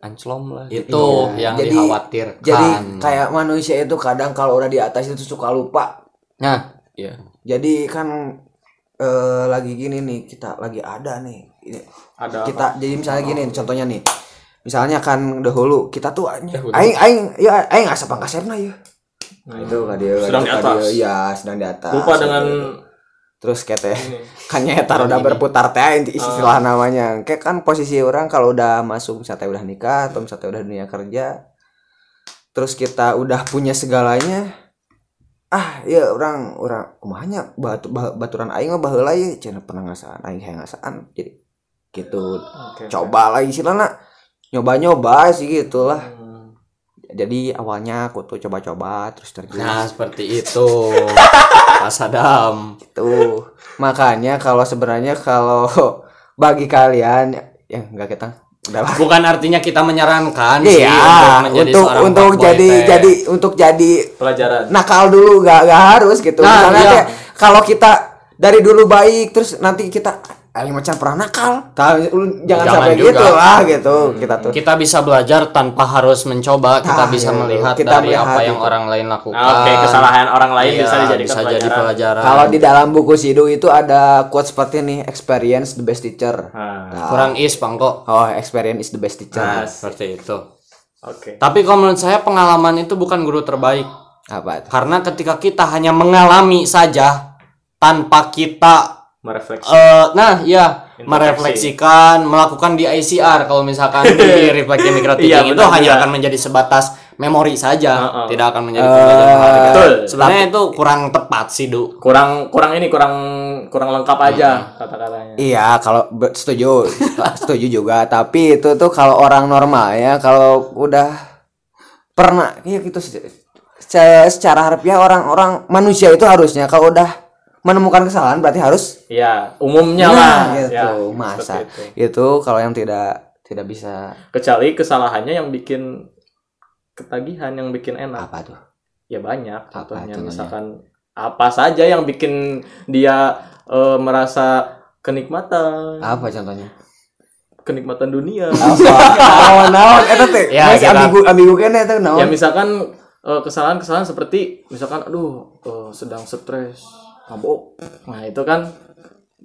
anclom lah. gitu. Itu yang Jadi- dikhawatirkan. jadi kayak manusia itu kadang kalau udah di atas itu suka lupa. Nah, iya. Jadi kan eh, lagi gini nih kita lagi ada nih. Ini, Ada kita jadi misalnya gini contohnya nih. Misalnya kan dahulu kita tuh aing aing aing ya aing asap angkasepna ya nah, itu kan dia Sedang di kan atas. dia, iya sedang di atas. Lupa dengan terus teh kan nyata udah berputar teh inti istilah namanya. Kayak kan posisi orang kalau udah masuk misalnya udah nikah atau misalnya udah dunia kerja terus kita udah punya segalanya ah ya orang orang kumahanya batu ba- baturan aing mah baheula ya cenah pernah ngasaan aing hayang ngasaan jadi gitu Oke. coba lah istilahnya nyoba-nyoba sih gitulah Hmm. jadi awalnya aku tuh coba-coba terus terjun Nah, seperti itu. Mas Adam. Tuh. Makanya kalau sebenarnya kalau bagi kalian ya enggak kita udahlah. Bukan artinya kita menyarankan sih Iya, menjadi untuk seorang untuk fuckboy jadi teh. jadi untuk jadi Pelajaran. nakal dulu gak, gak harus gitu. Nah, Misalnya iya. kalau kita dari dulu baik terus nanti kita Aing macam pernah nakal. Jangan, Jangan sampai juga. gitu lah gitu. Kita tuh kita bisa belajar tanpa harus mencoba kita Nah, bisa iya, melihat kita dari melihat apa yang itu. orang lain lakukan Ah, Oke, kesalahan orang lain Iya, bisa dijadikan bisa pelajaran. jadi pelajaran kalau di dalam buku Sidu itu ada quote seperti ini, experience the best teacher. Ah, Nah, kurang is pangko oh, experience is the best teacher. Nah, seperti itu Oke. tapi kalau menurut saya pengalaman itu bukan guru terbaik Apa? tuh? karena ketika kita hanya mengalami saja tanpa kita Merefleksi. eh nah ya Introspeksi. merefleksikan melakukan di ICR kalau misalkan di refleksi mikro Iya, itu benar, hanya benar. akan menjadi sebatas memori saja Heeh. tidak akan menjadi berharga. Betul. sebenarnya itu kurang tepat sih du Kurang kurang ini kurang kurang lengkap aja kata-katanya. Iya, kalau setuju, setuju juga. Tapi itu tuh kalau orang normal ya, kalau udah pernah, iya gitu. Secara, secara harfiah orang-orang manusia itu harusnya kalau udah menemukan kesalahan berarti harus Iya, umumnya nah, lah. gitu. Ya, Masa itu. itu kalau yang tidak tidak bisa Kecuali kesalahannya yang bikin ketagihan, yang bikin enak. apa tuh? Ya banyak. Contohnya contohnya? misalkan apa saja yang bikin dia eh, merasa kenikmatan, Apa contohnya? kenikmatan dunia. Naon naon eta teh. Ya, Masih kita- ambigu ambigu kene teh naon? ya misalkan eh, kesalahan-kesalahan seperti misalkan aduh eh, sedang stres mabuk nah itu kan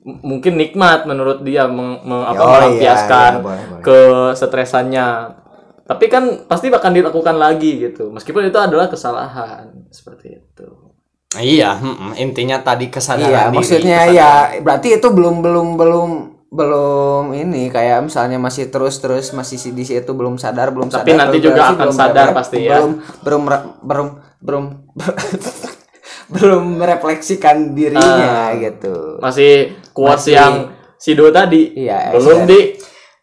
mungkin nikmat menurut dia meng, meng- apa, Oh, iya, melampiaskan iya, boleh, boleh. kesetresannya tapi kan pasti akan dilakukan lagi gitu meskipun itu adalah kesalahan seperti itu iya mm, intinya tadi kesadaran Iya, diri. maksudnya ya berarti itu belum belum belum belum ini kayak misalnya masih terus terus masih si- di situ belum sadar belum Tapi sadar nanti juga akan belum sadar pasti ya. belum belum belum belum belum merefleksikan dirinya Ah. gitu masih quotes Masih- yang Sido tadi Iya, belum di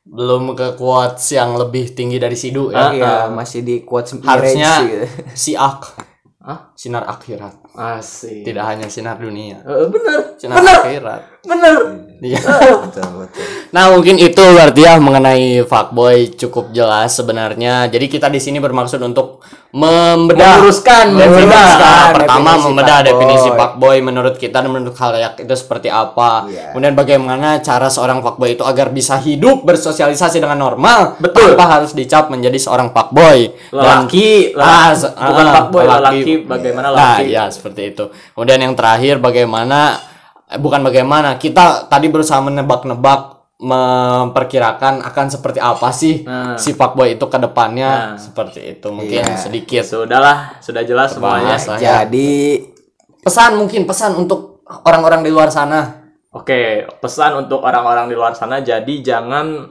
belum ke quotes yang lebih tinggi dari sidu Ah, ya iya masih di quotes harusnya gitu. si ak Hah? Sinar akhirat. Asik. Tidak hanya sinar dunia. Eh, bener. Sinar akhirat. Bener. Iya. Nah, mungkin itu berarti ya mengenai fuckboy cukup jelas sebenarnya. Jadi kita di sini bermaksud untuk membedah Meluruskan, definisi. meluruskan pertama definisi membedah fuckboy. definisi fuckboy menurut kita dan menurut khalayak itu seperti apa. Iya. Kemudian bagaimana cara seorang fuckboy itu agar bisa hidup bersosialisasi dengan normal Betul. tanpa harus dicap menjadi seorang fuckboy. Dan- Lelaki, Ah, bukan ah, fuckboy, lelaki. Bagaimana Nah, lelaki? ya seperti itu. Kemudian yang terakhir bagaimana eh, bukan bagaimana kita tadi berusaha menebak-nebak memperkirakan akan seperti apa sih Nah. si fuckboy itu ke depannya Nah. seperti itu mungkin Iya. sedikit Sudahlah, sudah jelas semuanya. Ya. Jadi pesan mungkin pesan untuk orang-orang di luar sana Oke, pesan untuk orang-orang di luar sana jadi jangan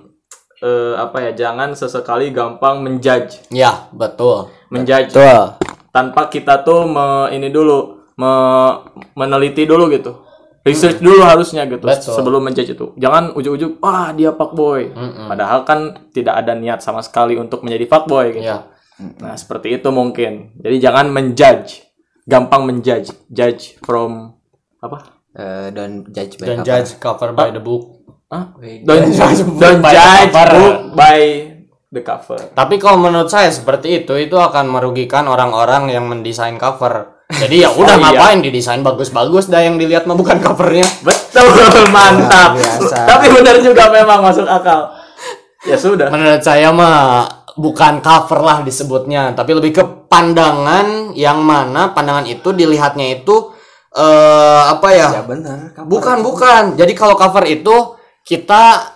eh, apa ya, jangan sesekali gampang menjudge. ya betul Menjudge betul. tanpa kita tuh me, ini dulu me- meneliti dulu gitu. Research dulu harusnya gitu Betul. sebelum menjudge itu. Jangan ujuk-ujuk wah dia fuckboy. Padahal kan tidak ada niat sama sekali untuk menjadi fuckboy gitu. ya Nah, seperti itu mungkin. Jadi jangan menjudge. Gampang menjudge. Judge from apa? Eh, don't judge by dan cover. judge cover by the book Hah? Don't judge, don't by the judge cover. book by the cover. Tapi kalau menurut saya seperti itu itu akan merugikan orang-orang yang mendesain cover. Jadi ya udah Oh, iya. ngapain didesain bagus-bagus dah yang dilihat mah bukan covernya. Betul, mantap. Tapi benar juga memang masuk akal. Ya sudah. Menurut saya mah bukan cover lah disebutnya, tapi lebih ke pandangan yang mana pandangan itu dilihatnya itu eh apa ya? Ya benar. Bukan, bukan. Jadi kalau cover itu kita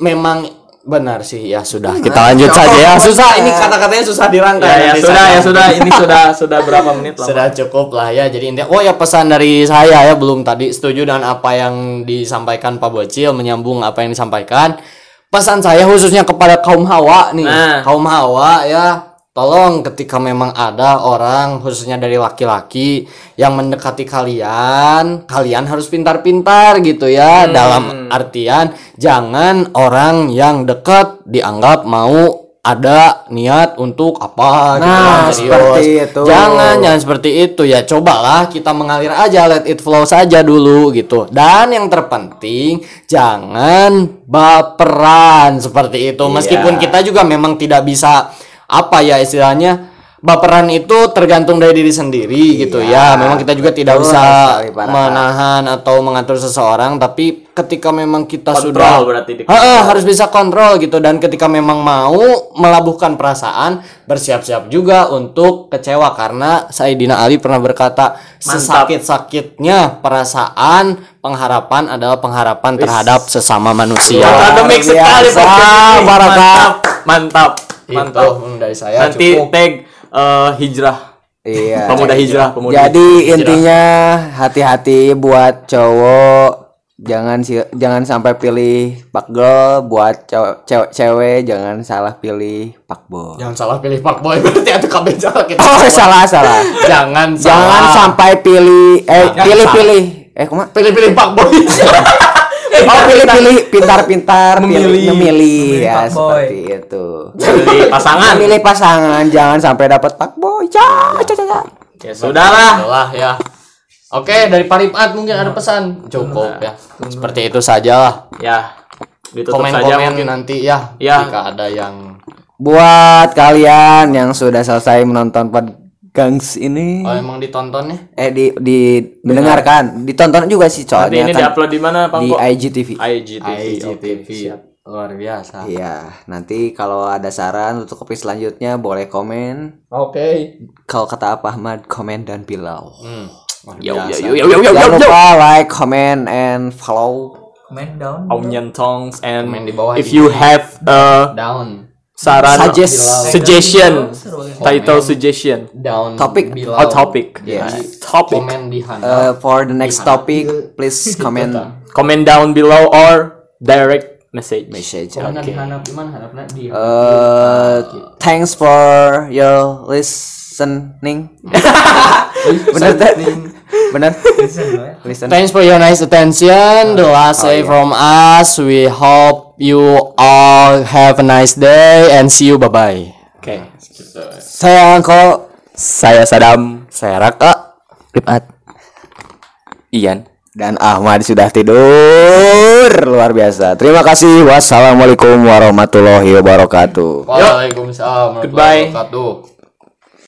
memang benar sih ya sudah kita lanjut saja ya susah ini kata-katanya susah dirangkai Ya, ya sudah, saya. ya sudah. Ini sudah sudah berapa menit lah? sudah cukup lah ya jadi intinya oh ya pesan dari saya ya belum tadi setuju dengan apa yang disampaikan Pak Bocil menyambung apa yang disampaikan pesan saya khususnya kepada kaum hawa nih Nah. kaum hawa ya tolong ketika memang ada orang khususnya dari laki-laki yang mendekati kalian kalian harus pintar-pintar gitu ya dalam artian jangan orang yang dekat dianggap mau ada niat untuk apa gitu Nah, kan, serius. seperti itu. Jangan jangan seperti itu ya. Cobalah kita mengalir aja, let it flow saja dulu gitu. Dan yang terpenting jangan baperan seperti itu. Meskipun kita juga memang tidak bisa apa ya istilahnya baperan itu tergantung dari diri sendiri gitu ya. Memang kita juga tidak bisa Raka. menahan atau mengatur seseorang, tapi ketika memang kita Kontrol sudah berarti di- Ha-ha, harus bisa kontrol gitu dan ketika memang mau melabuhkan perasaan bersiap-siap juga untuk kecewa karena Saidina Ali pernah berkata sesakit-sakitnya perasaan pengharapan adalah pengharapan terhadap sesama manusia. Akademik Luar sekali. Baraka. Mantap, mantap, Itu hmm, dari saya Nanti cukup. tag eh, hijrah. Iya. Pemuda hijrah, pemuda. Jadi hijrah. intinya hati-hati buat cowok jangan si jangan sampai pilih pak girl buat cowok cewek cewek jangan salah pilih pak boy. Jangan salah pilih Pak Boy berarti itu kabeh salah kita. Oh salah salah. Jangan jangan salah. sampai pilih eh Jangan pilih salah. pilih eh kumaha? pilih-pilih Pak Boy. Oh pilih-pilih pintar-pintar Memilih. memilih ya seperti itu. Pilih pasangan. Memilih pasangan jangan sampai dapat pak boy. Ya, ya, ya, ya. Ya sudahlah. Itulah ya. Oke, dari Paripat mungkin ada pesan. Cukup ya. Seperti itu saja lah. Ya. Ditutup saja Komen-komen mungkin. nanti ya, Ya. jika ada yang Buat kalian yang sudah selesai menonton Gangs ini oh, emang ditonton ya. eh di di mendengarkan, ditonton juga sih soalnya ini kan diupload di mana, Bang? di? IGTV. IGTV. IGTV. Siap. Luar biasa. Iya, nanti kalau ada saran untuk topik selanjutnya boleh komen. Oke. Kalau kata Pak Ahmad, komen dan bilau. Hmm. Luar Yo, biasa. yo, yo, yo, yo, yo, Jangan lupa like, comment, and follow. Comment down. Onion tongs and di bawah if you have uh, Down. Saran Suggest. suggestion Komen. title suggestion Down. Topik. below. oh topic Yes. topic handle. Uh, for the next topic, please comment comment down below or direct message message. Di. Uh, thanks for your listening. Bener? Bener? Listen. Thanks for your nice attention. The last say from us. We hope you all have a nice day and see you. Bye bye. oke Saya Angko. saya Sadam Saya Raka. Rifat. Ian. Dan Ahmad sudah tidur luar biasa. Terima kasih. Wassalamualaikum warahmatullahi wabarakatuh. Waalaikumsalam warahmatullahi Goodbye. wabarakatuh.